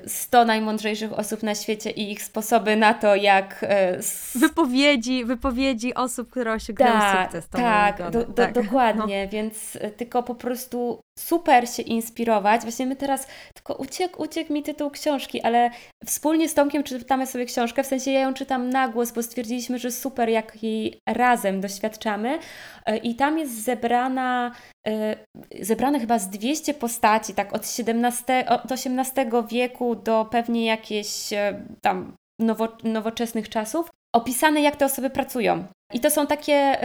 100 e, najmądrzejszych osób na świecie i ich sposoby na to, jak. E, wypowiedzi, wypowiedzi osób, które osiągnęły tak, sukces. Tak, do, do, tak, dokładnie, no. więc e, tylko po prostu super się inspirować. Właśnie my teraz, tylko uciekł, uciekł mi tytuł książki, ale wspólnie z Tomkiem czytamy sobie książkę, w sensie ja ją czytam na głos, bo stwierdziliśmy, że super, jak jej razem doświadczamy e, i tam jest zebrana e, zebrane chyba z 200 postaci, tak od 17, od XVIII wieku do pewnie jakieś e, tam nowo, nowoczesnych czasów, opisane jak te osoby pracują. I to są takie,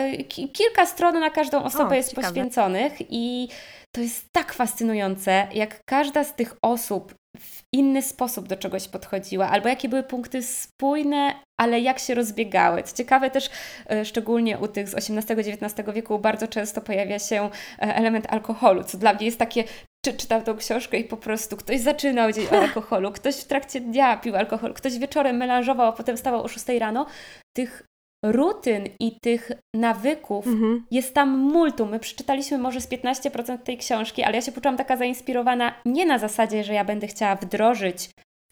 kilka stron na każdą osobę o, jest ciekawe. poświęconych i to jest tak fascynujące, jak każda z tych osób w inny sposób do czegoś podchodziła, albo jakie były punkty spójne, ale jak się rozbiegały. Co ciekawe też, e, szczególnie u tych z XVIII-XIX wieku, bardzo często pojawia się e, element alkoholu, co dla mnie jest takie, czy czytał tą książkę i po prostu ktoś zaczynał dzień o alkoholu, ktoś w trakcie dnia pił alkohol, ktoś wieczorem melanżował, a potem stawał o 6 rano. Tych rutyn i tych nawyków mhm. jest tam multum. My przeczytaliśmy może z 15% tej książki, ale ja się poczułam taka zainspirowana nie na zasadzie, że ja będę chciała wdrożyć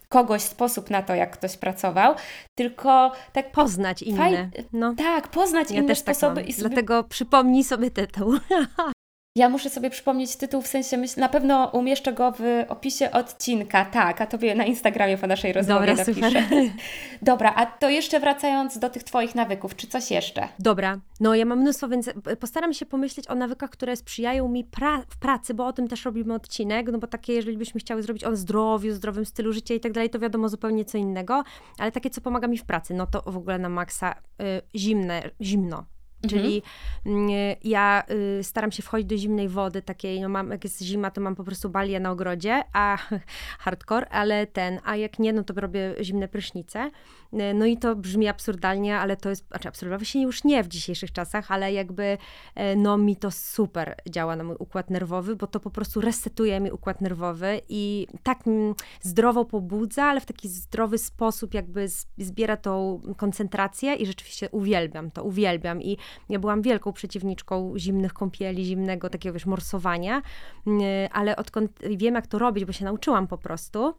kogoś sposób na to, jak ktoś pracował, tylko tak poznać inne. Faj... No. Tak, poznać ja inne tak sposoby. Tak i sobie... Dlatego przypomnij sobie tytuł. Ja muszę sobie przypomnieć tytuł, w sensie myśl, na pewno umieszczę go w opisie odcinka, tak, a tobie na Instagramie po naszej rozmowie Dobra, napiszę. Super. Dobra, a to jeszcze wracając do tych Twoich nawyków, czy coś jeszcze? Dobra, no ja mam mnóstwo, więc postaram się pomyśleć o nawykach, które sprzyjają mi pra w pracy, bo o tym też robimy odcinek, no bo takie, jeżeli byśmy chciały zrobić o zdrowiu, zdrowym stylu życia i tak dalej, to wiadomo zupełnie co innego, ale takie, co pomaga mi w pracy, no to w ogóle na maksa y, zimne, zimno, Czyli mhm. ja y, staram się wchodzić do zimnej wody takiej, no mam, jak jest zima, to mam po prostu balię na ogrodzie, a hardcore, ale ten, a jak nie, no to robię zimne prysznice. Y, no i to brzmi absurdalnie, ale to jest, znaczy absurdalnie się już nie w dzisiejszych czasach, ale jakby y, no mi to super działa na mój układ nerwowy, bo to po prostu resetuje mi układ nerwowy i tak zdrowo pobudza, ale w taki zdrowy sposób jakby zbiera tą koncentrację i rzeczywiście uwielbiam to, uwielbiam i ja byłam wielką przeciwniczką zimnych kąpieli, zimnego takiego, wiesz, morsowania, mm, ale odkąd wiem, jak to robić, bo się nauczyłam po prostu,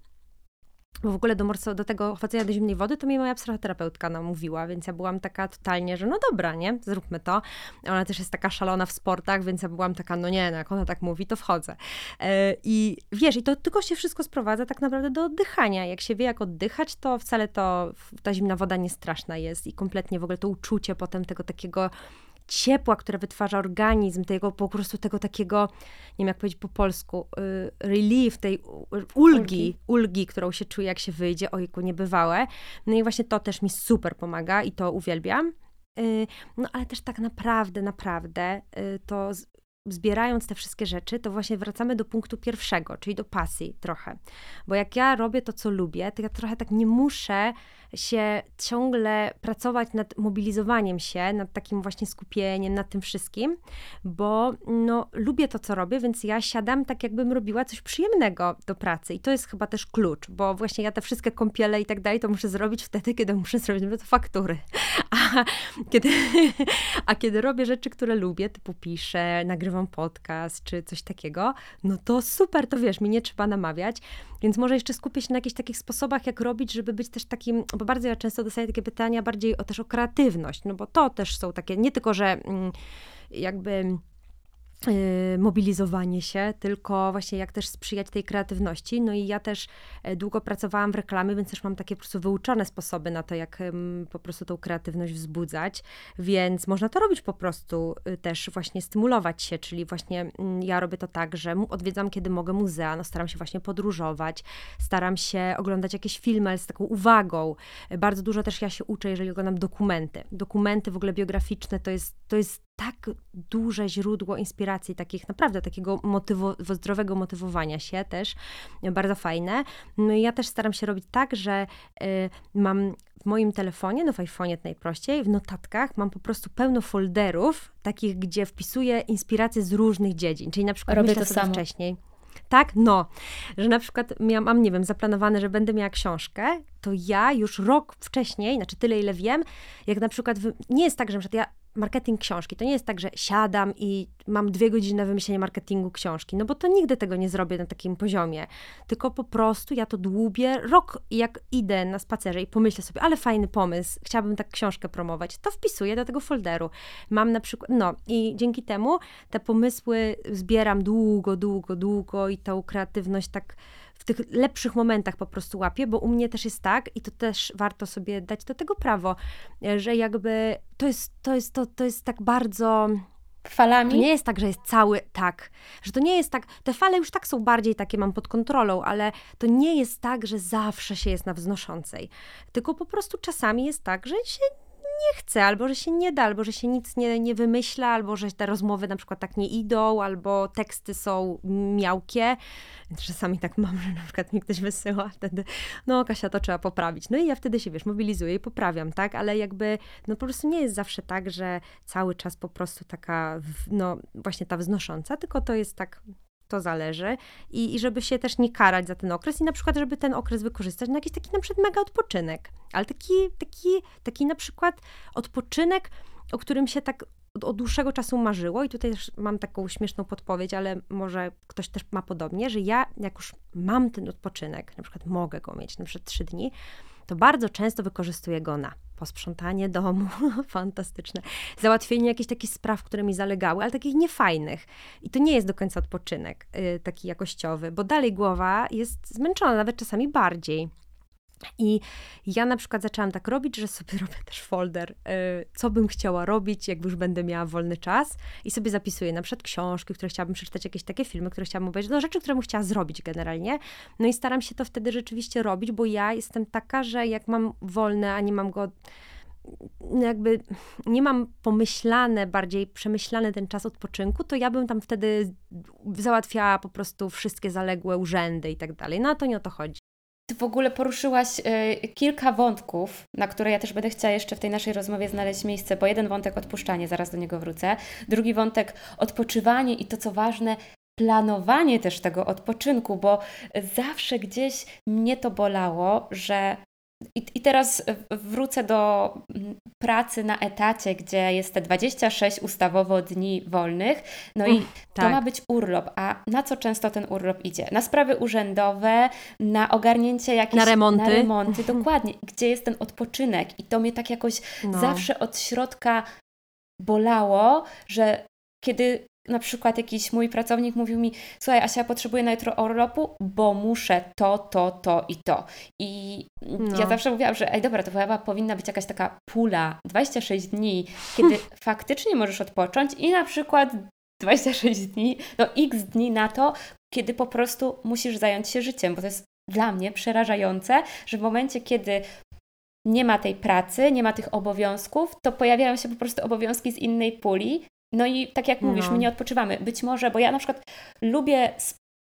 w ogóle do, morso, do tego chodzenia do zimnej wody to mi moja psychoterapeutka namówiła, więc ja byłam taka totalnie, że no dobra, nie, zróbmy to. Ona też jest taka szalona w sportach, więc ja byłam taka, no nie, no jak ona tak mówi, to wchodzę. Yy, I wiesz, i to tylko się wszystko sprowadza tak naprawdę do oddychania. Jak się wie, jak oddychać, to wcale to ta zimna woda nie straszna jest i kompletnie w ogóle to uczucie potem tego takiego ciepła, które wytwarza organizm, tego po prostu tego takiego, nie wiem jak powiedzieć po polsku, y, relief, tej ulgi, ulgi, ulgi, którą się czuje, jak się wyjdzie, ojku, niebywałe. No i właśnie to też mi super pomaga i to uwielbiam. Y, no ale też tak naprawdę, naprawdę y, to zbierając te wszystkie rzeczy, to właśnie wracamy do punktu pierwszego, czyli do pasji trochę. Bo jak ja robię to, co lubię, to ja trochę tak nie muszę się ciągle pracować nad mobilizowaniem się, nad takim właśnie skupieniem, nad tym wszystkim, bo no, lubię to, co robię, więc ja siadam tak, jakbym robiła coś przyjemnego do pracy. I to jest chyba też klucz, bo właśnie ja te wszystkie kąpiele i tak dalej, to muszę zrobić wtedy, kiedy muszę zrobić to faktury. A kiedy, a kiedy robię rzeczy, które lubię, typu piszę, nagrywam podcast czy coś takiego, no to super, to wiesz, mi nie trzeba namawiać. Więc może jeszcze skupię się na jakichś takich sposobach, jak robić, żeby być też takim, bo bardzo ja często dostaję takie pytania bardziej o, też o kreatywność, no bo to też są takie, nie tylko, że mm, jakby mobilizowanie się, tylko właśnie jak też sprzyjać tej kreatywności. No i ja też e, długo pracowałam w reklamie, więc też mam takie po prostu wyuczone sposoby na to, jak po prostu tą kreatywność wzbudzać, więc można to robić po prostu y, też właśnie stymulować się, czyli właśnie mm, ja robię to tak, że odwiedzam kiedy mogę muzea, no staram się właśnie podróżować, staram się oglądać jakieś filmy, ale z taką uwagą. Bardzo dużo też ja się uczę, jeżeli oglądam dokumenty. Dokumenty w ogóle biograficzne to jest, to jest tak duże źródło inspiracji, takich naprawdę takiego motywo, zdrowego motywowania się też, bardzo fajne. No ja też staram się robić tak, że y, mam w moim telefonie, no w iPhone'ie najprościej, w notatkach mam po prostu pełno folderów, takich, gdzie wpisuję inspiracje z różnych dziedzin, czyli na przykład Robię myślę to sobie samo. wcześniej. Tak, no, że na przykład miałam, mam, nie wiem, zaplanowane, że będę miała książkę, to ja już rok wcześniej, znaczy tyle ile wiem, jak na przykład, nie jest tak, że na przykład ja marketing książki. To nie jest tak, że siadam i mam dwie godziny na wymyślenie marketingu książki, no bo to nigdy tego nie zrobię na takim poziomie. Tylko po prostu ja to dłubię rok, jak idę na spacerze i pomyślę sobie, ale fajny pomysł, chciałabym tak książkę promować, to wpisuję do tego folderu. Mam na przykład, no i dzięki temu te pomysły zbieram długo, długo, długo i tą kreatywność tak w tych lepszych momentach po prostu łapię, bo u mnie też jest tak i to też warto sobie dać do tego prawo, że jakby to jest, to jest, to, to jest tak bardzo falami? To nie jest tak, że jest cały tak, że to nie jest tak, te fale już tak są bardziej takie mam pod kontrolą, ale to nie jest tak, że zawsze się jest na wznoszącej, tylko po prostu czasami jest tak, że się nie chce, albo że się nie da, albo że się nic nie, nie wymyśla, albo że te rozmowy na przykład tak nie idą, albo teksty są miałkie. Czasami tak mam, że na przykład mi ktoś wysyła, wtedy, no Kasia, to trzeba poprawić. No i ja wtedy się, wiesz, mobilizuję i poprawiam, tak? Ale jakby, no po prostu nie jest zawsze tak, że cały czas po prostu taka, no właśnie ta wznosząca, tylko to jest tak to zależy. I, I żeby się też nie karać za ten okres i na przykład, żeby ten okres wykorzystać na jakiś taki na przykład mega odpoczynek. Ale taki, taki, taki na przykład odpoczynek, o którym się tak od, od, dłuższego czasu marzyło i tutaj też mam taką śmieszną podpowiedź, ale może ktoś też ma podobnie, że ja jak już mam ten odpoczynek, na przykład mogę go mieć na przykład trzy dni, to bardzo często wykorzystuję go na posprzątanie domu, fantastyczne, załatwienie jakichś takich spraw, które mi zalegały, ale takich niefajnych. I to nie jest do końca odpoczynek yy, taki jakościowy, bo dalej głowa jest zmęczona, nawet czasami bardziej. I ja na przykład zaczęłam tak robić, że sobie robię też folder, y, co bym chciała robić, jak już będę miała wolny czas i sobie zapisuję na przykład książki, które chciałabym przeczytać, jakieś takie filmy, które chciałabym obejrzeć, no rzeczy, które bym chciała zrobić generalnie. No i staram się to wtedy rzeczywiście robić, bo ja jestem taka, że jak mam wolne, a nie mam go no jakby nie mam pomyślane, bardziej przemyślany ten czas odpoczynku, to ja bym tam wtedy załatwiała po prostu wszystkie zaległe urzędy i tak dalej. No a to nie o to chodzi. Ty w ogóle poruszyłaś y, kilka wątków, na które ja też będę chciała jeszcze w tej naszej rozmowie znaleźć miejsce, bo jeden wątek odpuszczanie, zaraz do niego wrócę. Drugi wątek odpoczywanie i to co ważne, planowanie też tego odpoczynku, bo zawsze gdzieś mnie to bolało, że i, I, teraz wrócę do pracy na etacie, gdzie jest te 26 ustawowo dni wolnych. No i tak. to ma być urlop. A na co często ten urlop idzie? Na sprawy urzędowe, na ogarnięcie jakichś... Na remonty. Na remonty, dokładnie. Gdzie jest ten odpoczynek? I to mnie tak jakoś no. zawsze od środka bolało, że kiedy na przykład jakiś mój pracownik mówił mi, słuchaj Asia, potrzebuję na jutro urlopu, bo muszę to, to, to i to. I no. ja zawsze mówiłam, że ej dobra, to chyba powinna być jakaś taka pula, 26 dni, kiedy faktycznie możesz odpocząć i na przykład 26 dni, no x dni na to, kiedy po prostu musisz zająć się życiem, bo to jest dla mnie przerażające, że w momencie, kiedy nie ma tej pracy, nie ma tych obowiązków, to pojawiają się po prostu obowiązki z innej puli, no i tak jak mówisz, no. my nie odpoczywamy. Być może, bo ja na przykład lubię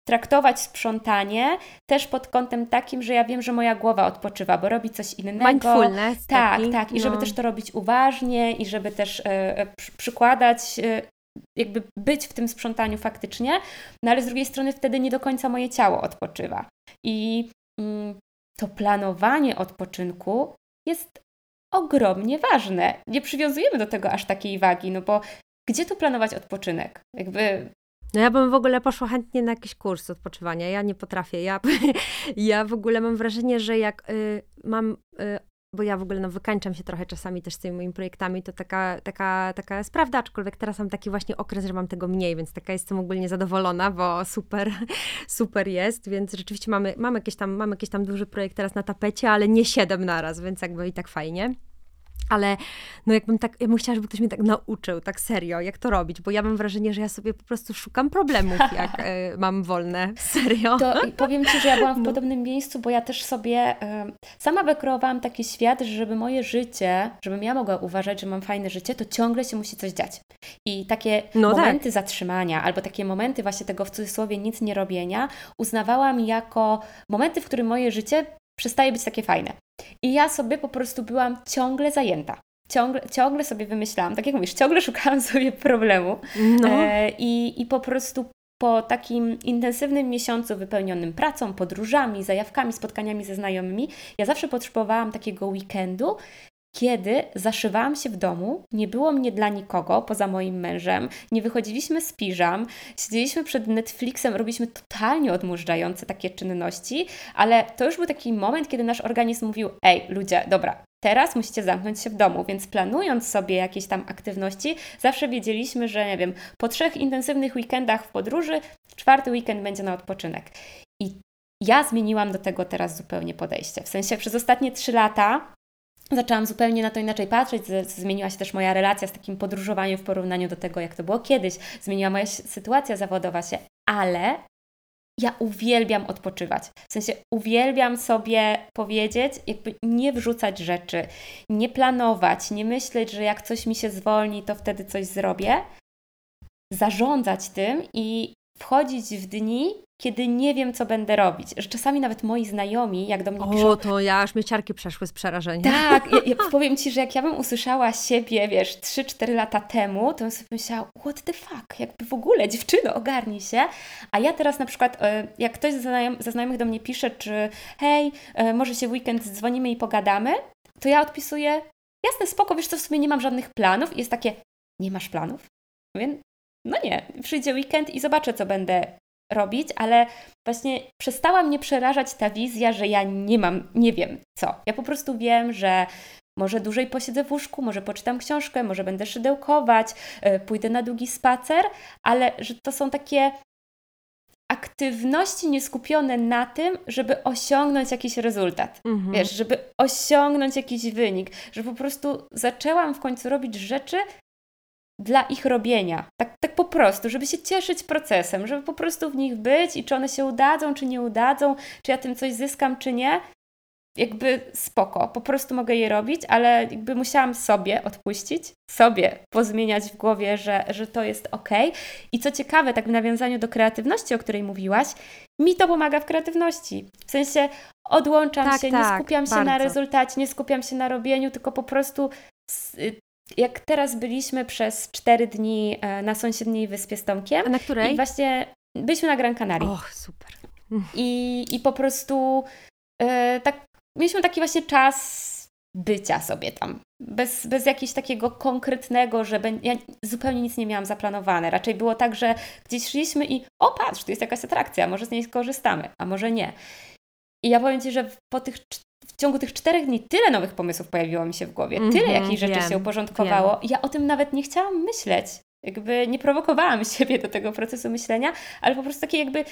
traktować sprzątanie też pod kątem takim, że ja wiem, że moja głowa odpoczywa, bo robi coś innego. Mindfulness. Tak, taki, tak. I no. żeby też to robić uważnie i żeby też e, e przykładać, e, jakby być w tym sprzątaniu faktycznie, no ale z drugiej strony wtedy nie do końca moje ciało odpoczywa. I mm, to planowanie odpoczynku jest ogromnie ważne. Nie przywiązujemy do tego aż takiej wagi, no bo gdzie tu planować odpoczynek? Jakby no ja bym w ogóle poszła chętnie na jakiś kurs odpoczywania. Ja nie potrafię. Ja, ja w ogóle mam wrażenie, że jak y, mam, y, bo ja w ogóle no, wykańczam się trochę czasami też z tymi moimi projektami, to taka, taka, taka jest prawda, aczkolwiek teraz mam taki właśnie okres, że mam tego mniej, więc taka jestem ogólnie zadowolona, bo super, super jest, więc rzeczywiście mamy, mamy, jakieś tam, mamy jakiś tam duży projekt teraz na tapecie, ale nie siedem naraz, więc jakby i tak fajnie. Ale no jakbym tak, ja bym chciała, żeby ktoś mnie tak nauczył, tak serio, jak to robić, bo ja mam wrażenie, że ja sobie po prostu szukam problemów, jak y, mam wolne, serio. To powiem Ci, że ja byłam w no. podobnym miejscu, bo ja też sobie y, sama wykreowałam taki świat, że żeby moje życie, żebym ja mogła uważać, że mam fajne życie, to ciągle się musi coś dziać. I takie no tak. momenty tak. zatrzymania, albo takie momenty właśnie tego w cudzysłowie nic nie robienia, uznawałam jako momenty, w którym moje życie przestaje być takie fajne. I ja sobie po prostu byłam ciągle zajęta. Ciągle, ciągle sobie wymyślałam, tak jak mówisz, ciągle szukałam sobie problemu no. e, i, i po prostu po takim intensywnym miesiącu wypełnionym pracą, podróżami, zajawkami, spotkaniami ze znajomymi, ja zawsze potrzebowałam takiego weekendu, kiedy zaszywałam się w domu, nie było mnie dla nikogo poza moim mężem, nie wychodziliśmy z piżam, siedzieliśmy przed Netflixem, robiliśmy totalnie odmurzające takie czynności, ale to już był taki moment, kiedy nasz organizm mówił: Ej, ludzie, dobra, teraz musicie zamknąć się w domu, więc planując sobie jakieś tam aktywności, zawsze wiedzieliśmy, że nie wiem, po trzech intensywnych weekendach w podróży, czwarty weekend będzie na odpoczynek. I ja zmieniłam do tego teraz zupełnie podejście. W sensie przez ostatnie trzy lata zaczęłam zupełnie na to inaczej patrzeć. Zmieniła się też moja relacja z takim podróżowaniem w porównaniu do tego, jak to było kiedyś. Zmieniła moja sytuacja zawodowa się, ale ja uwielbiam odpoczywać. W sensie uwielbiam sobie powiedzieć, jakby nie wrzucać rzeczy, nie planować, nie myśleć, że jak coś mi się zwolni, to wtedy coś zrobię. Zarządzać tym i wchodzić w dni, kiedy nie wiem, co będę robić. Że czasami nawet moi znajomi, jak do mnie o, piszą... O, to ja aż mieciarki przeszły z przerażenia. Tak, ja, ja powiem Ci, że jak ja bym usłyszała siebie, wiesz, 3-4 lata temu, to bym sobie myślała, what the fuck, jakby w ogóle, dziewczyno, ogarnij się. A ja teraz na przykład, e, jak ktoś ze, znajom ze znajomych do mnie pisze, czy hej, e, może się w weekend dzwonimy i pogadamy, to ja odpisuję, jasne, spoko, wiesz co, w sumie nie mam żadnych planów. I jest takie, nie masz planów? Mówię, no nie, przyjdzie weekend i zobaczę, co będę robić, ale właśnie przestała mnie przerażać ta wizja, że ja nie mam, nie wiem co. Ja po prostu wiem, że może dłużej posiedzę w łóżku, może poczytam książkę, może będę szydełkować, e, pójdę na długi spacer, ale że to są takie aktywności nieskupione na tym, żeby osiągnąć jakiś rezultat. Mhm. Wiesz, żeby osiągnąć jakiś wynik, że po prostu zaczęłam w końcu robić rzeczy, dla ich robienia. Tak, tak po prostu, żeby się cieszyć procesem, żeby po prostu w nich być i czy one się udadzą, czy nie udadzą, czy ja tym coś zyskam, czy nie. Jakby spoko, po prostu mogę je robić, ale jakby musiałam sobie odpuścić, sobie pozmieniać w głowie, że, że to jest ok. I co ciekawe, tak w nawiązaniu do kreatywności, o której mówiłaś, mi to pomaga w kreatywności. W sensie odłączam tak, się, tak, nie skupiam się na rezultacie, nie skupiam się na robieniu, tylko po prostu jak teraz byliśmy przez cztery dni e, na sąsiedniej wyspie z Tomkiem. A na której? I właśnie byliśmy na Gran Canaria. Och, super. I, i po prostu e, tak, mieliśmy taki właśnie czas bycia sobie tam. Bez, bez jakiegoś takiego konkretnego, że ben, ja zupełnie nic nie miałam zaplanowane. Raczej było tak, że gdzieś szliśmy i o patrz, tu jest jakaś atrakcja, może z niej skorzystamy, a może nie. I ja powiem Ci, że po tych w ciągu tych czterech dni tyle nowych pomysłów pojawiło mi się w głowie, mm -hmm, tyle jakichś rzeczy wiem, się uporządkowało. Wiem. Ja o tym nawet nie chciałam myśleć. Jakby nie prowokowałam siebie do tego procesu myślenia, ale po prostu takie jakby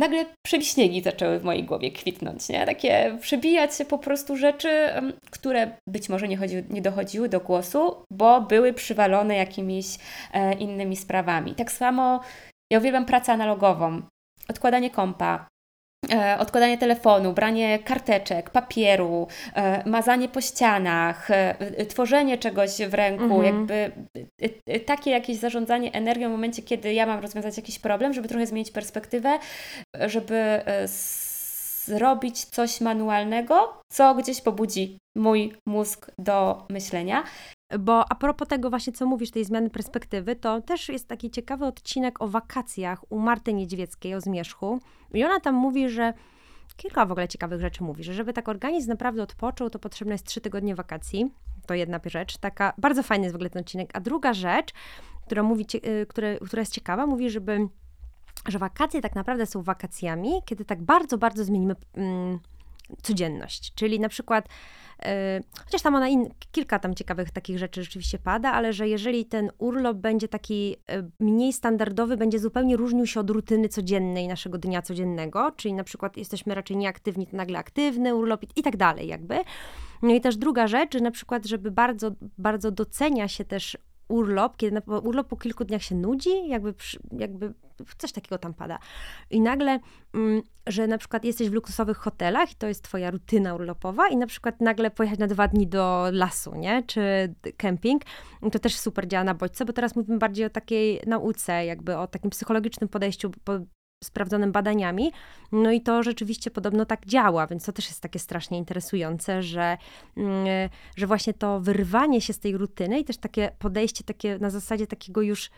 nagle przebiśniegi zaczęły w mojej głowie kwitnąć, nie? Takie przebijać się po prostu rzeczy, które być może nie, chodzi, nie dochodziły do głosu, bo były przywalone jakimiś e, innymi sprawami. Tak samo ja uwielbiam pracę analogową, odkładanie kompa, odkładanie telefonu, branie karteczek, papieru, e, mazanie po ścianach, e, tworzenie czegoś w ręku, mhm. jakby takie jakieś zarządzanie energią w momencie, kiedy ja mam rozwiązać jakiś problem, żeby trochę zmienić perspektywę, żeby zrobić coś manualnego, co gdzieś pobudzi mój mózg do myślenia. Bo a propos tego właśnie, co mówisz, tej zmiany perspektywy, to też jest taki ciekawy odcinek o wakacjach u Marty Niedźwieckiej, o Zmierzchu. I ona tam mówi, że kilka w ogóle ciekawych rzeczy mówi, że żeby tak organizm naprawdę odpoczął, to potrzebne jest trzy tygodnie wakacji. To jedna rzecz, taka, bardzo fajny jest w ogóle ten odcinek. A druga rzecz, która, mówi, y, która, która jest ciekawa, mówi, żeby, że wakacje tak naprawdę są wakacjami, kiedy tak bardzo, bardzo zmienimy mm, codzienność. Czyli na przykład chociaż tam ona in, kilka tam ciekawych takich rzeczy rzeczywiście pada, ale że jeżeli ten urlop będzie taki e, mniej standardowy, będzie zupełnie różnił się od rutyny codziennej naszego dnia codziennego, czyli na przykład jesteśmy raczej nieaktywni, to nagle aktywny urlop i, tak dalej jakby. No i też druga rzecz, na przykład, żeby bardzo, bardzo docenia się też urlop, kiedy na, urlop po kilku dniach się nudzi, jakby, jakby coś takiego tam pada. I nagle, mm, że na przykład jesteś w luksusowych hotelach i to jest twoja rutyna urlopowa i na przykład nagle pojechać na dwa dni do lasu, nie? Czy kemping, to też super działa na bodźce, bo teraz mówimy bardziej o takiej nauce, jakby o takim psychologicznym podejściu, sprawdzonym badaniami. No i to rzeczywiście podobno tak działa, więc to też jest takie strasznie interesujące, że, mm, że właśnie to wyrwanie się z tej rutyny i też takie podejście takie na zasadzie takiego już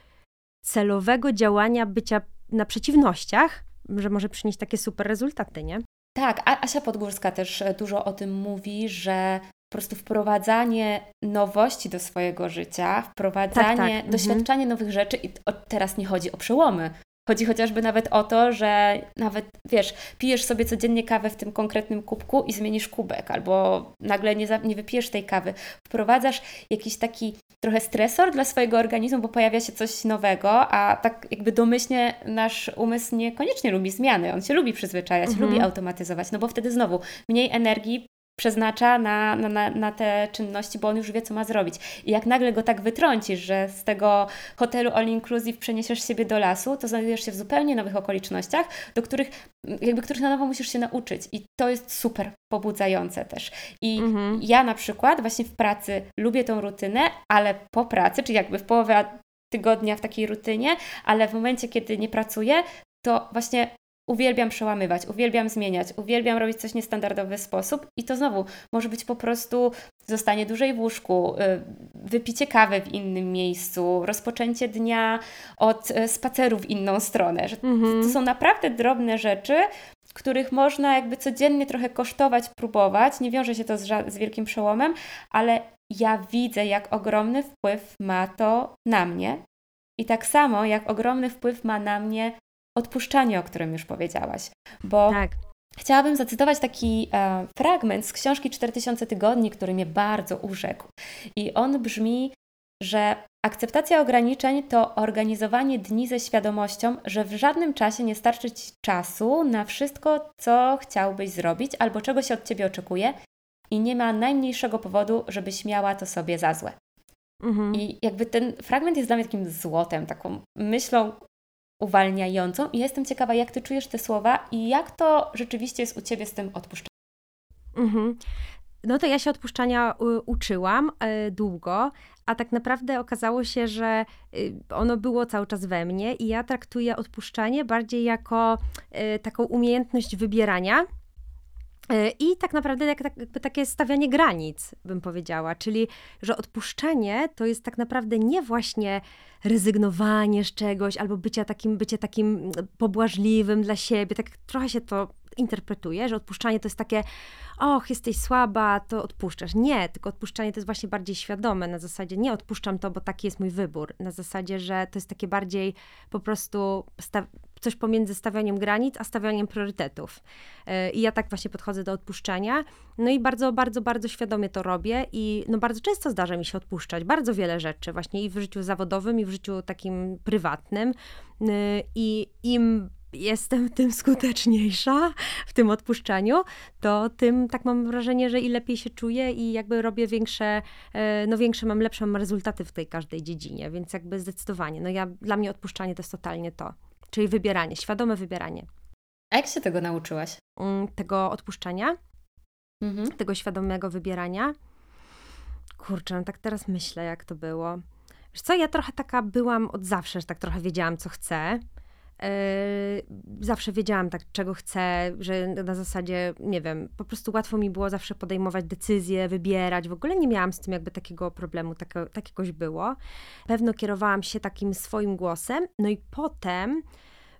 celowego działania bycia na przeciwnościach, że może przynieść takie super rezultaty, nie? Tak, Asia Podgórska też e, dużo o tym mówi, że po prostu wprowadzanie nowości do swojego życia, wprowadzanie, tak, tak. Mhm. doświadczanie mhm. nowych rzeczy i teraz nie chodzi o przełomy, Chodzi chociażby nawet o to, że nawet, wiesz, pijesz sobie codziennie kawę w tym konkretnym kubku i zmienisz kubek, albo nagle nie, za, nie wypijesz tej kawy. Wprowadzasz jakiś taki trochę stresor dla swojego organizmu, bo pojawia się coś nowego, a tak jakby domyślnie nasz umysł niekoniecznie lubi zmiany. On się lubi przyzwyczajać, mhm. lubi automatyzować, no bo wtedy znowu mniej energii przeznacza na, na, na te czynności, bo on już wie, co ma zrobić. I jak nagle go tak wytrącisz, że z tego hotelu all inclusive przeniesiesz siebie do lasu, to znajdujesz się w zupełnie nowych okolicznościach, do których, jakby których na nowo musisz się nauczyć. I to jest super pobudzające też. I mhm. ja na przykład właśnie w pracy lubię tą rutynę, ale po pracy, czyli jakby w połowie tygodnia w takiej rutynie, ale w momencie, kiedy nie pracuję, to właśnie uwielbiam przełamywać, uwielbiam zmieniać, uwielbiam robić coś w niestandardowy sposób i to znowu może być po prostu zostanie dłużej w łóżku, y, wypicie kawy w innym miejscu, rozpoczęcie dnia od y, spaceru w inną stronę. Mhm. To są naprawdę drobne rzeczy, których można jakby codziennie trochę kosztować, próbować. Nie wiąże się to z, z wielkim przełomem, ale ja widzę, jak ogromny wpływ ma to na mnie. I tak samo, jak ogromny wpływ ma na mnie odpuszczanie, o którym już powiedziałaś. Bo tak. chciałabym zacytować taki e, fragment z książki 4000 tygodni, który mnie bardzo urzekł. I on brzmi, że akceptacja ograniczeń to organizowanie dni ze świadomością, że w żadnym czasie nie starczy Ci czasu na wszystko, co chciałbyś zrobić albo czego się od Ciebie oczekuje i nie ma najmniejszego powodu, żebyś miała to sobie za złe. Mhm. I jakby ten fragment jest dla mnie takim złotem, taką myślą uwalniającą i jestem ciekawa, jak Ty czujesz te słowa i jak to rzeczywiście jest u Ciebie z tym odpuszczaniem. Mhm. No to ja się odpuszczania y, uczyłam y, długo, a tak naprawdę okazało się, że y, ono było cały czas we mnie i ja traktuję odpuszczanie bardziej jako taką umiejętność wybierania. I tak naprawdę tak, jakby takie stawianie granic, bym powiedziała, czyli że odpuszczenie to jest tak naprawdę nie właśnie rezygnowanie z czegoś albo bycie takim, bycie takim pobłażliwym dla siebie, tak trochę się to interpretuje, że odpuszczanie to jest takie, och, jesteś słaba, to odpuszczasz. Nie, tylko odpuszczanie to jest właśnie bardziej świadome, na zasadzie nie odpuszczam to, bo taki jest mój wybór. Na zasadzie, że to jest takie bardziej po prostu coś pomiędzy stawianiem granic, a stawianiem priorytetów. E, I ja tak właśnie podchodzę do odpuszczania. No i bardzo, bardzo, bardzo świadomie to robię i no bardzo często zdarza mi się odpuszczać bardzo wiele rzeczy, właśnie i w życiu zawodowym, i w życiu takim prywatnym. E, I im jestem tym skuteczniejsza w tym odpuszczaniu, to tym tak mam wrażenie, że i lepiej się czuję i jakby robię większe, e, no większe mam lepsze mam rezultaty w tej każdej dziedzinie, więc jakby zdecydowanie, no ja, dla mnie odpuszczanie to jest totalnie to, czyli wybieranie, świadome wybieranie. A jak się tego nauczyłaś? Mm, tego odpuszczania, mhm. tego świadomego wybierania. Kurczę, no tak teraz myślę, jak to było. Wiesz co, ja trochę taka byłam od zawsze, że tak trochę wiedziałam, co chcę. Yy, zawsze wiedziałam tak, czego chcę, że na zasadzie, nie wiem, po prostu łatwo mi było zawsze podejmować decyzje, wybierać. W ogóle nie miałam z tym jakby takiego problemu, tak, takiegoś było. Pewno kierowałam się takim swoim głosem, no i potem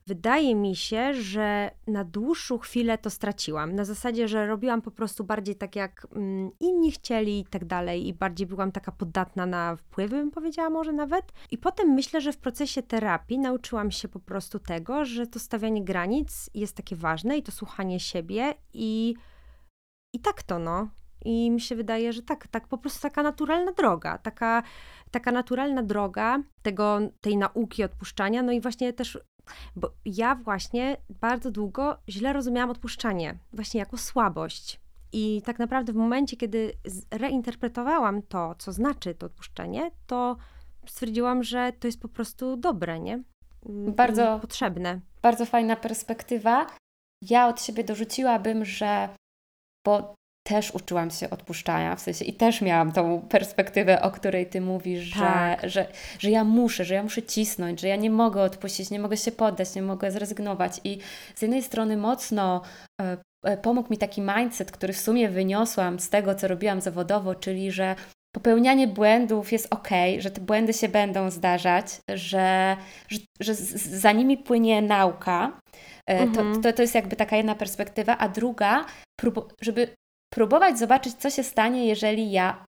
wydaje mi się, że na dłuższą chwilę to straciłam. Na zasadzie, że robiłam po prostu bardziej tak, jak mm, inni chcieli i tak dalej, i bardziej byłam taka podatna na wpływy, bym powiedziała może nawet. I potem myślę, że w procesie terapii nauczyłam się po prostu tego, że to stawianie granic jest takie ważne i to słuchanie siebie i. I tak to no. I mi się wydaje, że tak, tak po prostu taka naturalna droga, taka, taka naturalna droga tego, tej nauki odpuszczania, no i właśnie też bo ja właśnie bardzo długo źle rozumiałam odpuszczanie, właśnie jako słabość. I tak naprawdę w momencie, kiedy reinterpretowałam to, co znaczy to odpuszczenie, to stwierdziłam, że to jest po prostu dobre, nie? Bardzo potrzebne. Bardzo fajna perspektywa. Ja od siebie dorzuciłabym, że bo też uczyłam się odpuszczania, w sensie i też miałam tą perspektywę, o której Ty mówisz, tak. że, że, że ja muszę, że ja muszę cisnąć, że ja nie mogę odpuścić, nie mogę się poddać, nie mogę zrezygnować. I z jednej strony mocno e, e, pomógł mi taki mindset, który w sumie wyniosłam z tego, co robiłam zawodowo, czyli że popełnianie błędów jest ok, że te błędy się będą zdarzać, że, że, że za nimi płynie nauka. E, mhm. To, to, to jest jakby taka jedna perspektywa, a druga, żeby próbować zobaczyć, co się stanie, jeżeli ja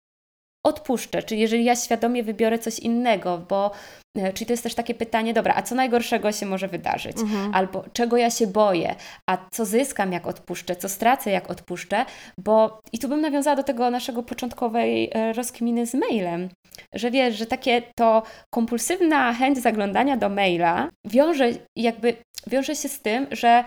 odpuszczę, czy jeżeli ja świadomie wybiorę coś innego, bo e, czyli to jest też takie pytanie, dobra, a co najgorszego się może wydarzyć? Mhm. Albo czego ja się boję? A co zyskam, jak odpuszczę? Co stracę, jak odpuszczę? Bo i tu bym nawiązała do tego naszego początkowej e, rozkminy z mailem, że wiesz, że takie to kompulsywna chęć zaglądania do maila wiąże jakby wiąże się z tym, że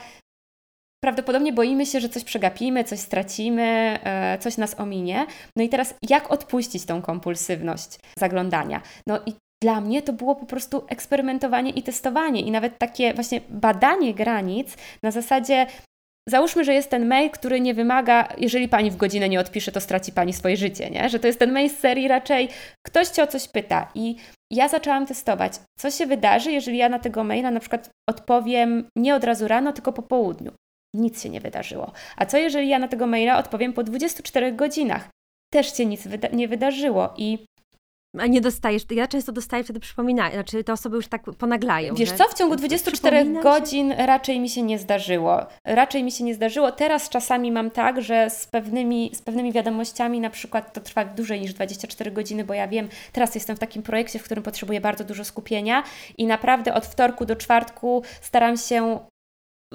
prawdopodobnie boimy się, że coś przegapimy, coś stracimy, e, coś nas ominie. No i teraz jak odpuścić tą kompulsywność zaglądania? No i dla mnie to było po prostu eksperymentowanie i testowanie, i nawet takie właśnie badanie granic na zasadzie załóżmy, że jest ten mail, który nie wymaga, jeżeli pani w godzinę nie odpisze, to straci pani swoje życie, nie? Że to jest ten mail z serii raczej ktoś cię o coś pyta i ja zaczęłam testować, co się wydarzy, jeżeli ja na tego maila na przykład odpowiem nie od razu rano, tylko po południu. Nic się nie wydarzyło. A co jeżeli ja na tego maila odpowiem po 24 godzinach? Też się nic wyda nie wydarzyło i a nie dostajesz, ja często dostaję wtedy przypominania, znaczy te osoby już tak ponaglają. Wiesz co, w ciągu 24 godzin raczej mi się nie zdarzyło. Raczej mi się nie zdarzyło. Teraz czasami mam tak, że z pewnymi, z pewnymi wiadomościami na przykład to trwa dłużej niż 24 godziny, bo ja wiem, teraz jestem w takim projekcie, w którym potrzebuję bardzo dużo skupienia i naprawdę od wtorku do czwartku staram się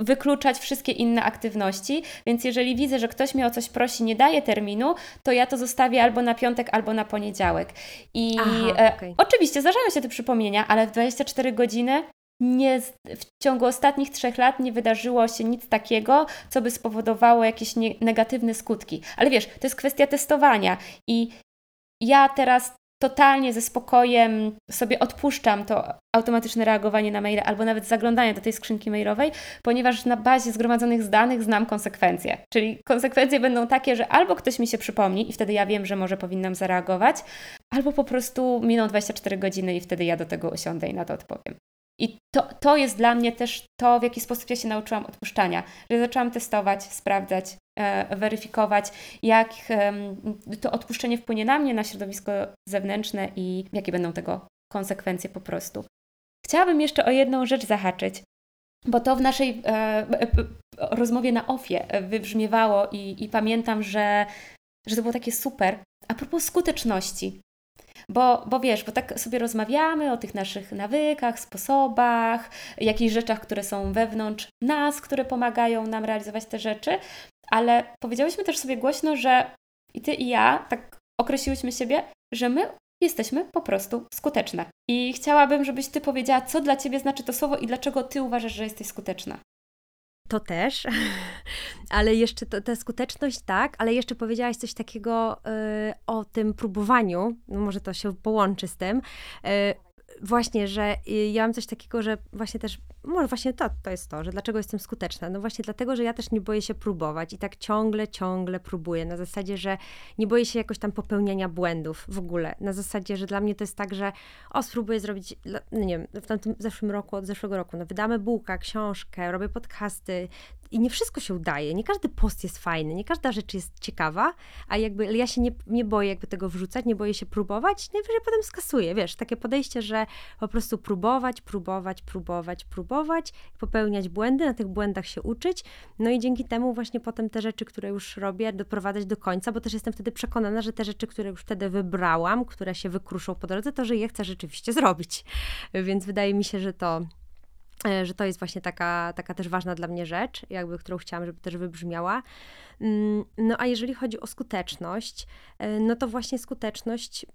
wykluczać wszystkie inne aktywności, więc jeżeli widzę, że ktoś mnie o coś prosi, nie daje terminu, to ja to zostawię albo na piątek, albo na poniedziałek. I Aha, e, okay. oczywiście zdarzają się te przypomnienia, ale w 24 godziny nie, w ciągu ostatnich trzech lat nie wydarzyło się nic takiego, co by spowodowało jakieś nie, negatywne skutki. Ale wiesz, to jest kwestia testowania i ja teraz totalnie ze spokojem sobie odpuszczam to automatyczne reagowanie na maile albo nawet zaglądanie do tej skrzynki mailowej, ponieważ na bazie zgromadzonych danych znam konsekwencje. Czyli konsekwencje będą takie, że albo ktoś mi się przypomni i wtedy ja wiem, że może powinnam zareagować, albo po prostu miną 24 godziny i wtedy ja do tego usiądę i na to odpowiem. I to, to jest dla mnie też to, w jaki sposób ja się nauczyłam odpuszczania, że zaczęłam testować, sprawdzać, e, weryfikować, jak e, to odpuszczenie wpłynie na mnie, na środowisko zewnętrzne i jakie będą tego konsekwencje po prostu. Chciałabym jeszcze o jedną rzecz zahaczyć, bo to w naszej e, e rozmowie na OFie wybrzmiewało i, i pamiętam, że, że to było takie super. A propos skuteczności, bo, bo wiesz, bo tak sobie rozmawiamy o tych naszych nawykach, sposobach, jakichś rzeczach, które są wewnątrz nas, które pomagają nam realizować te rzeczy, ale powiedziałyśmy też sobie głośno, że i ty i ja tak określiłyśmy siebie, że my jesteśmy po prostu skuteczne. I chciałabym, żebyś ty powiedziała, co dla ciebie znaczy to słowo i dlaczego ty uważasz, że jesteś skuteczna. To też, ale jeszcze ta skuteczność tak, ale jeszcze powiedziałaś coś takiego y, o tym próbowaniu, no może to się połączy z tym. Y, właśnie, że y, ja mam coś takiego, że właśnie też, może właśnie to, to jest to, że dlaczego jestem skuteczna. No właśnie dlatego, że ja też nie boję się próbować i tak ciągle, ciągle próbuję. Na zasadzie, że nie boję się jakoś tam popełniania błędów w ogóle. Na zasadzie, że dla mnie to jest tak, że o, spróbuję zrobić, no nie wiem, w tamtym zeszłym roku, od zeszłego roku, no wydamy bułka, książkę, robię podcasty, i nie wszystko się udaje, nie każdy post jest fajny, nie każda rzecz jest ciekawa, a jakby ja się nie, nie boję jakby tego wrzucać, nie boję się próbować, najwyżej potem skasuję, wiesz, takie podejście, że po prostu próbować, próbować, próbować, próbować, popełniać błędy, na tych błędach się uczyć, no i dzięki temu właśnie potem te rzeczy, które już robię, doprowadzać do końca, bo też jestem wtedy przekonana, że te rzeczy, które już wtedy wybrałam, które się wykruszą po drodze, to że je chcę rzeczywiście zrobić. Więc wydaje mi się, że to że to jest właśnie taka, taka też ważna dla mnie rzecz, jakby, którą chciałam, żeby też wybrzmiała. Mm, no a jeżeli chodzi o skuteczność, e, no to właśnie skuteczność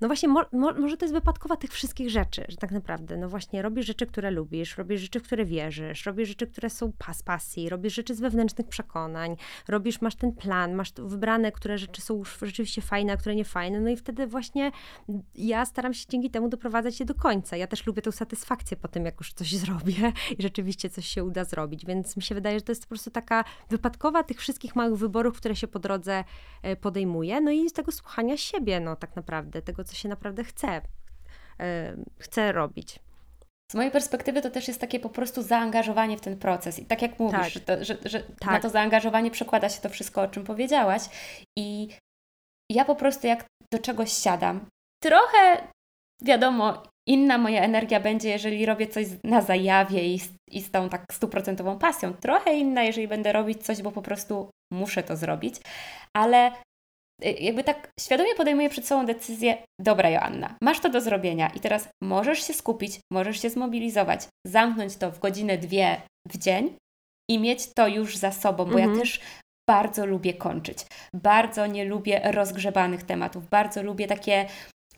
no właśnie, mo, mo, może to jest wypadkowa tych wszystkich rzeczy, że tak naprawdę, no właśnie, robisz rzeczy, które lubisz, robisz rzeczy, w które wierzysz, robisz rzeczy, które są pas pasji, robisz rzeczy z wewnętrznych przekonań, robisz, masz ten plan, masz wybrane, które rzeczy są już rzeczywiście fajne, a które nie fajne, no i wtedy właśnie ja staram się dzięki temu doprowadzać je do końca. Ja też lubię tą satysfakcję po tym, jak już coś zrobię i rzeczywiście coś się uda zrobić, więc mi się wydaje, że to jest po prostu taka wypadkowa tych wszystkich małych wyborów, które się po drodze e, podejmuje, no i z tego słuchania siebie, no tak naprawdę, tego, co się naprawdę chce, chce robić. Z mojej perspektywy to też jest takie po prostu zaangażowanie w ten proces. I tak jak mówisz, tak. że, to, że, że tak. na to zaangażowanie przekłada się to wszystko, o czym powiedziałaś. I ja po prostu jak do czegoś siadam, trochę wiadomo, inna moja energia będzie, jeżeli robię coś na zajawie i z, i z tą tak stuprocentową pasją. Trochę inna, jeżeli będę robić coś, bo po prostu muszę to zrobić. Ale jakby tak świadomie podejmuję przed sobą decyzję, dobra Joanna, masz to do zrobienia i teraz możesz się skupić, możesz się zmobilizować, zamknąć to w godzinę, dwie w dzień i mieć to już za sobą, bo mhm. ja też bardzo lubię kończyć, bardzo nie lubię rozgrzebanych tematów, bardzo lubię takie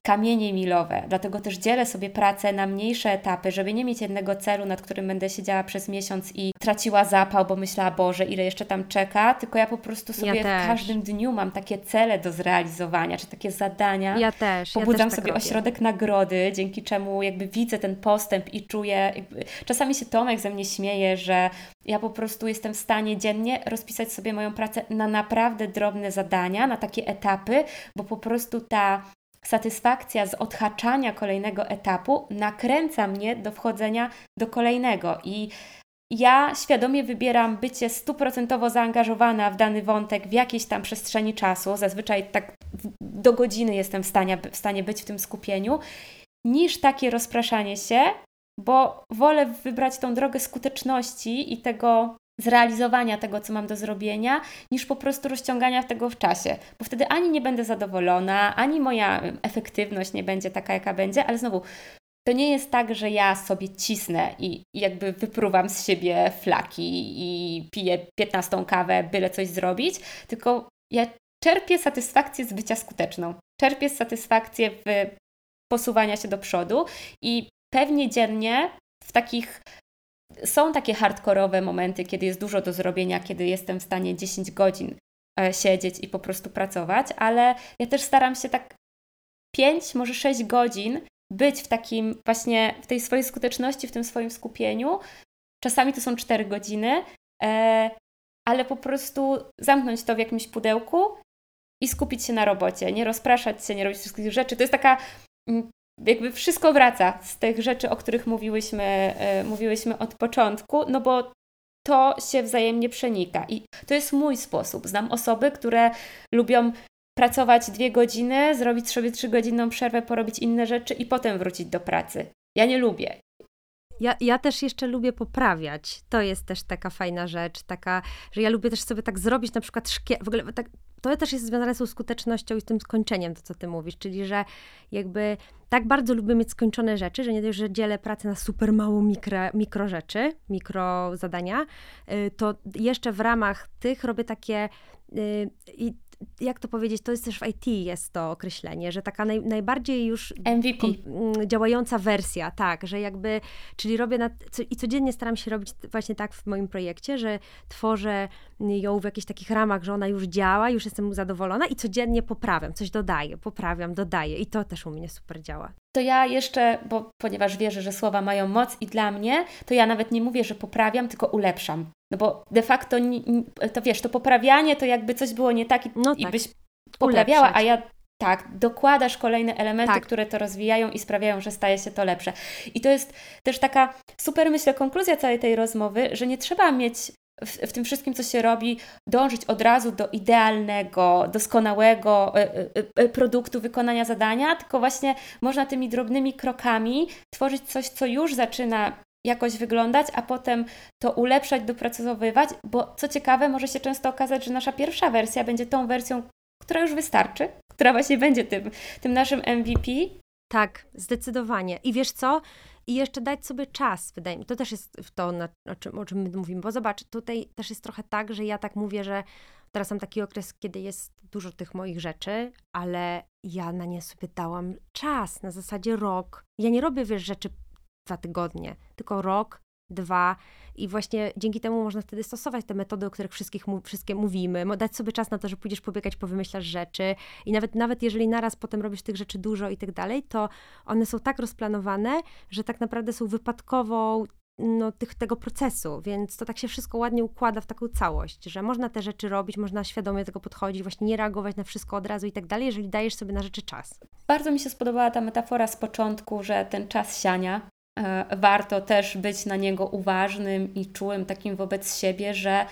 kamienie milowe. Dlatego też dzielę sobie pracę na mniejsze etapy, żeby nie mieć jednego celu, nad którym będę siedziała przez miesiąc i traciła zapał, bo myślała, Boże, ile jeszcze tam czeka, tylko ja po prostu sobie ja w każdym dniu mam takie cele do zrealizowania, czy takie zadania. Ja też. Pobudzam ja też sobie tak ośrodek nagrody, dzięki czemu jakby widzę ten postęp i czuję. Jakby... Czasami się Tomek ze mnie śmieje, że ja po prostu jestem w stanie dziennie rozpisać sobie moją pracę na naprawdę drobne zadania, na takie etapy, bo po prostu ta satysfakcja z odhaczania kolejnego etapu nakręca mnie do wchodzenia do kolejnego i ja świadomie wybieram bycie stuprocentowo zaangażowana w dany wątek w jakiejś tam przestrzeni czasu, zazwyczaj tak do godziny jestem w stanie, w stanie być w tym skupieniu, niż takie rozpraszanie się, bo wolę wybrać tą drogę skuteczności i tego zrealizowania tego, co mam do zrobienia, niż po prostu rozciągania tego w czasie, bo wtedy ani nie będę zadowolona, ani moja efektywność nie będzie taka, jaka będzie, ale znowu to nie jest tak, że ja sobie cisnę i, jakby wypruwam z siebie flaki i piję 15 kawę, byle coś zrobić, tylko ja czerpię satysfakcję z bycia skuteczną. Czerpię satysfakcję w posuwania się do przodu i pewnie dziennie w takich są takie hardkorowe momenty, kiedy jest dużo do zrobienia, kiedy jestem w stanie 10 godzin e, siedzieć i po prostu pracować, ale ja też staram się tak 5, może 6 godzin być w takim właśnie, w tej swojej skuteczności, w tym swoim skupieniu. Czasami to są 4 godziny, e, ale po prostu zamknąć to w jakimś pudełku i skupić się na robocie, nie rozpraszać się, nie robić wszystkich rzeczy. To jest taka mm, jakby wszystko wraca z tych rzeczy, o których mówiłyśmy, e, mówiłyśmy od początku, no bo to się wzajemnie przenika. I to jest mój sposób. Znam osoby, które lubią pracować dwie godziny, zrobić sobie trzygodzinną przerwę, porobić inne rzeczy i potem wrócić do pracy. Ja nie lubię. Ja, ja też jeszcze lubię poprawiać. To jest też taka fajna rzecz, taka, że ja lubię też sobie tak zrobić na przykład szkie... w ogóle tak, to też jest związane z skutecznością i z tym skończeniem, to co ty mówisz, czyli że jakby tak bardzo lubię mieć skończone rzeczy, że nie dość, że dzielę pracę na super mało mikro, mikro rzeczy, mikro zadania, y, to jeszcze w ramach tych robię takie y, jak to powiedzieć, to jest też w IT jest to określenie, że taka naj, najbardziej już MVP. Mm, działająca wersja, tak, że jakby, czyli robię na, co, i codziennie staram się robić właśnie tak w moim projekcie, że tworzę ją w jakichś takich ramach, że ona już działa, już jestem zadowolona i codziennie poprawiam, coś dodaję, poprawiam, dodaję i to też u mnie super działa. To ja jeszcze, bo ponieważ wierzę, że słowa mają moc i dla mnie, to ja nawet nie mówię, że poprawiam, tylko ulepszam. No bo de facto, to wiesz, to poprawianie to jakby coś było nie tak i, no tak. i byś poprawiała, Ulepszać. a ja tak, dokładasz kolejne elementy, tak. które to rozwijają i sprawiają, że staje się to lepsze. I to jest też taka super, myślę, konkluzja całej tej rozmowy, że nie trzeba mieć w, w, tym wszystkim, co się robi, dążyć od razu do idealnego, doskonałego e, e, e, produktu wykonania zadania, tylko właśnie można tymi drobnymi krokami tworzyć coś, co już zaczyna jakoś wyglądać, a potem to ulepszać, dopracowywać, bo co ciekawe, może się często okazać, że nasza pierwsza wersja będzie tą wersją, która już wystarczy, która właśnie będzie tym, tym naszym MVP. Tak, zdecydowanie. I wiesz co? I jeszcze dać sobie czas, wydaje mi się. To też jest to, na, o, czym, o czym my mówimy. Bo zobacz, tutaj też jest trochę tak, że ja tak mówię, że teraz mam taki okres, kiedy jest dużo tych moich rzeczy, ale ja na nie sobie dałam czas, na zasadzie rok. Ja nie robię, wiesz, rzeczy dwa tygodnie, tylko rok, dwa. I właśnie dzięki temu można wtedy stosować te metody, o których wszystkich, wszystkie mówimy, dać sobie czas na to, że pójdziesz pobiegać, powymyślasz rzeczy. I nawet, nawet jeżeli naraz potem robisz tych rzeczy dużo i tak dalej, to one są tak rozplanowane, że tak naprawdę są wypadkową no, tych, tego procesu, więc to tak się wszystko ładnie układa w taką całość, że można te rzeczy robić, można świadomie do tego podchodzić, właśnie nie reagować na wszystko od razu i tak dalej, jeżeli dajesz sobie na rzeczy czas. Bardzo mi się spodobała ta metafora z początku, że ten czas siania, warto też być na niego uważnym i czułym takim wobec siebie, że,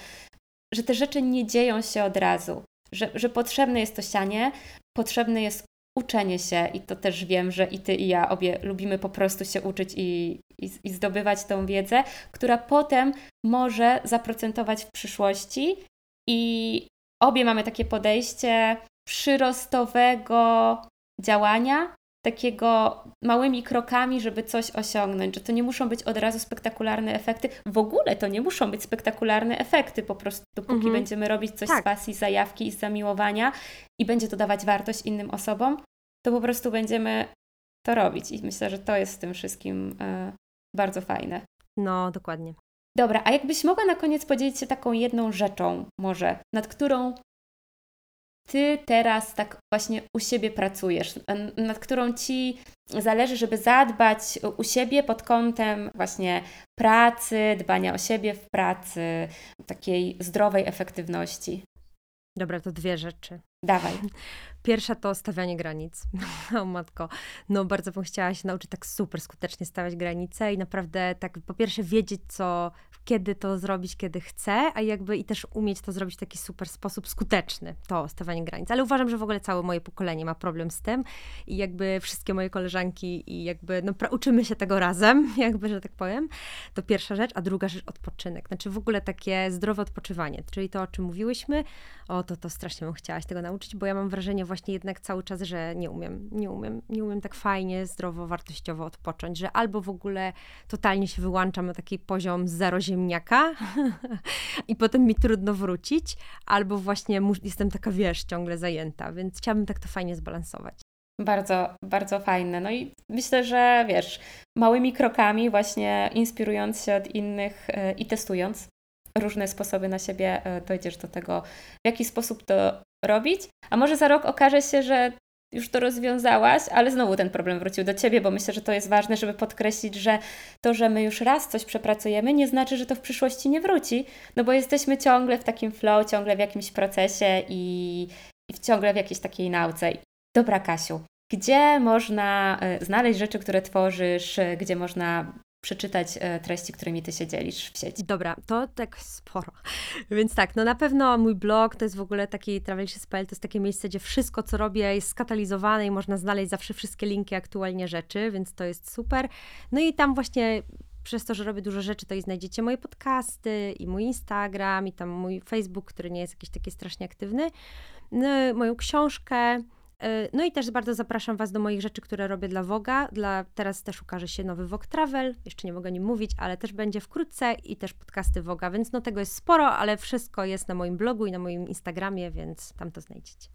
że te rzeczy nie dzieją się od razu, że, że potrzebne jest to sianie, potrzebne jest uczenie się i to też wiem, że i Ty i ja obie lubimy po prostu się uczyć i, i, i zdobywać tą wiedzę, która potem może zaprocentować w przyszłości. I obie mamy takie podejście przyrostowego działania, takiego małymi krokami, żeby coś osiągnąć, że to nie muszą być od razu spektakularne efekty. W ogóle to nie muszą być spektakularne efekty, po prostu dopóki mhm. będziemy robić coś tak. z pasji, zajawki i z zamiłowania i będzie to dawać wartość innym osobom, to po prostu będziemy to robić. I myślę, że to jest w tym wszystkim e, bardzo fajne. No, dokładnie. Dobra, a jakbyś mogła na koniec podzielić się taką jedną rzeczą, może, nad którą ty teraz tak właśnie u siebie pracujesz, nad którą ci zależy, żeby zadbać u siebie pod kątem właśnie pracy, dbania o siebie w pracy, takiej zdrowej efektywności? Dobra, to dwie rzeczy. Dawaj. Pierwsza to stawianie granic. O matko, no bardzo bym chciała się nauczyć tak super skutecznie stawiać granice i naprawdę tak po pierwsze wiedzieć, co, kiedy to zrobić, kiedy chcę, a jakby i też umieć to zrobić w taki super sposób skuteczny, to stawianie granic. Ale uważam, że w ogóle całe moje pokolenie ma problem z tym i jakby wszystkie moje koleżanki i jakby no uczymy się tego razem, jakby, że tak powiem. To pierwsza rzecz, a druga rzecz odpoczynek. Znaczy w ogóle takie zdrowe odpoczywanie, czyli to, o czym mówiłyśmy, o to, to strasznie bym chciała się tego nauczyć, bo ja mam wrażenie właśnie jednak cały czas, że nie umiem, nie umiem, nie umiem tak fajnie, zdrowo, wartościowo odpocząć, że albo w ogóle totalnie się wyłączam na taki poziom zero ziemniaka i potem mi trudno wrócić, albo właśnie jestem taka, wiesz, ciągle zajęta, więc chciałabym tak to fajnie zbalansować. Bardzo, bardzo fajne. No i myślę, że wiesz, małymi krokami, właśnie inspirując się od innych yy, i testując różne sposoby na siebie, yy, dojdziesz do tego, w jaki sposób to robić, a może za rok okaże się, że już to rozwiązałaś, ale znowu ten problem wrócił do ciebie, bo myślę, że to jest ważne, żeby podkreślić, że to, że my już raz coś przepracujemy, nie znaczy, że to w przyszłości nie wróci, no bo jesteśmy ciągle w takim flow, ciągle w jakimś procesie i, i ciągle w jakiejś takiej nauce. Dobra, Kasiu, gdzie można e, znaleźć rzeczy, które tworzysz, e, gdzie można przeczytać e, treści, którymi ty się dzielisz w sieci. Dobra, to tak sporo. Więc tak, no na pewno mój blog to jest w ogóle taki Travelicious.pl, to jest takie miejsce, gdzie wszystko, co robię jest skatalizowane i można znaleźć zawsze wszystkie linki aktualnie rzeczy, więc to jest super. No i tam właśnie przez to, że robię dużo rzeczy, to i znajdziecie moje podcasty, i mój Instagram, i tam mój Facebook, który nie jest jakiś taki strasznie aktywny, no, moją książkę, no i też bardzo zapraszam Was do moich rzeczy, które robię dla Woga. Dla, teraz też ukaże się nowy Vogue Travel, jeszcze nie mogę o nim mówić, ale też będzie wkrótce i też podcasty Woga, więc no tego jest sporo, ale wszystko jest na moim blogu i na moim Instagramie, więc tam to znajdziecie.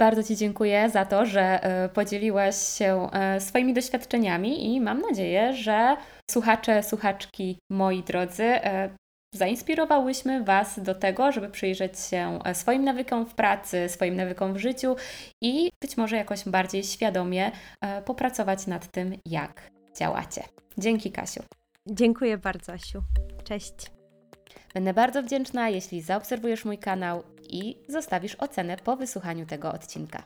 Bardzo Ci dziękuję za to, że e, podzieliłaś się e, swoimi doświadczeniami i mam nadzieję, że słuchacze, słuchaczki, moi drodzy, zainspirowałyśmy Was do tego, żeby przyjrzeć się e, swoim nawykom w pracy, swoim nawykom w życiu i być może jakoś bardziej świadomie e, popracować nad tym, jak działacie. Dzięki, Kasiu. Dziękuję bardzo, Asiu. Cześć. Będę bardzo wdzięczna, jeśli zaobserwujesz mój kanał i zostawisz ocenę po wysłuchaniu tego odcinka.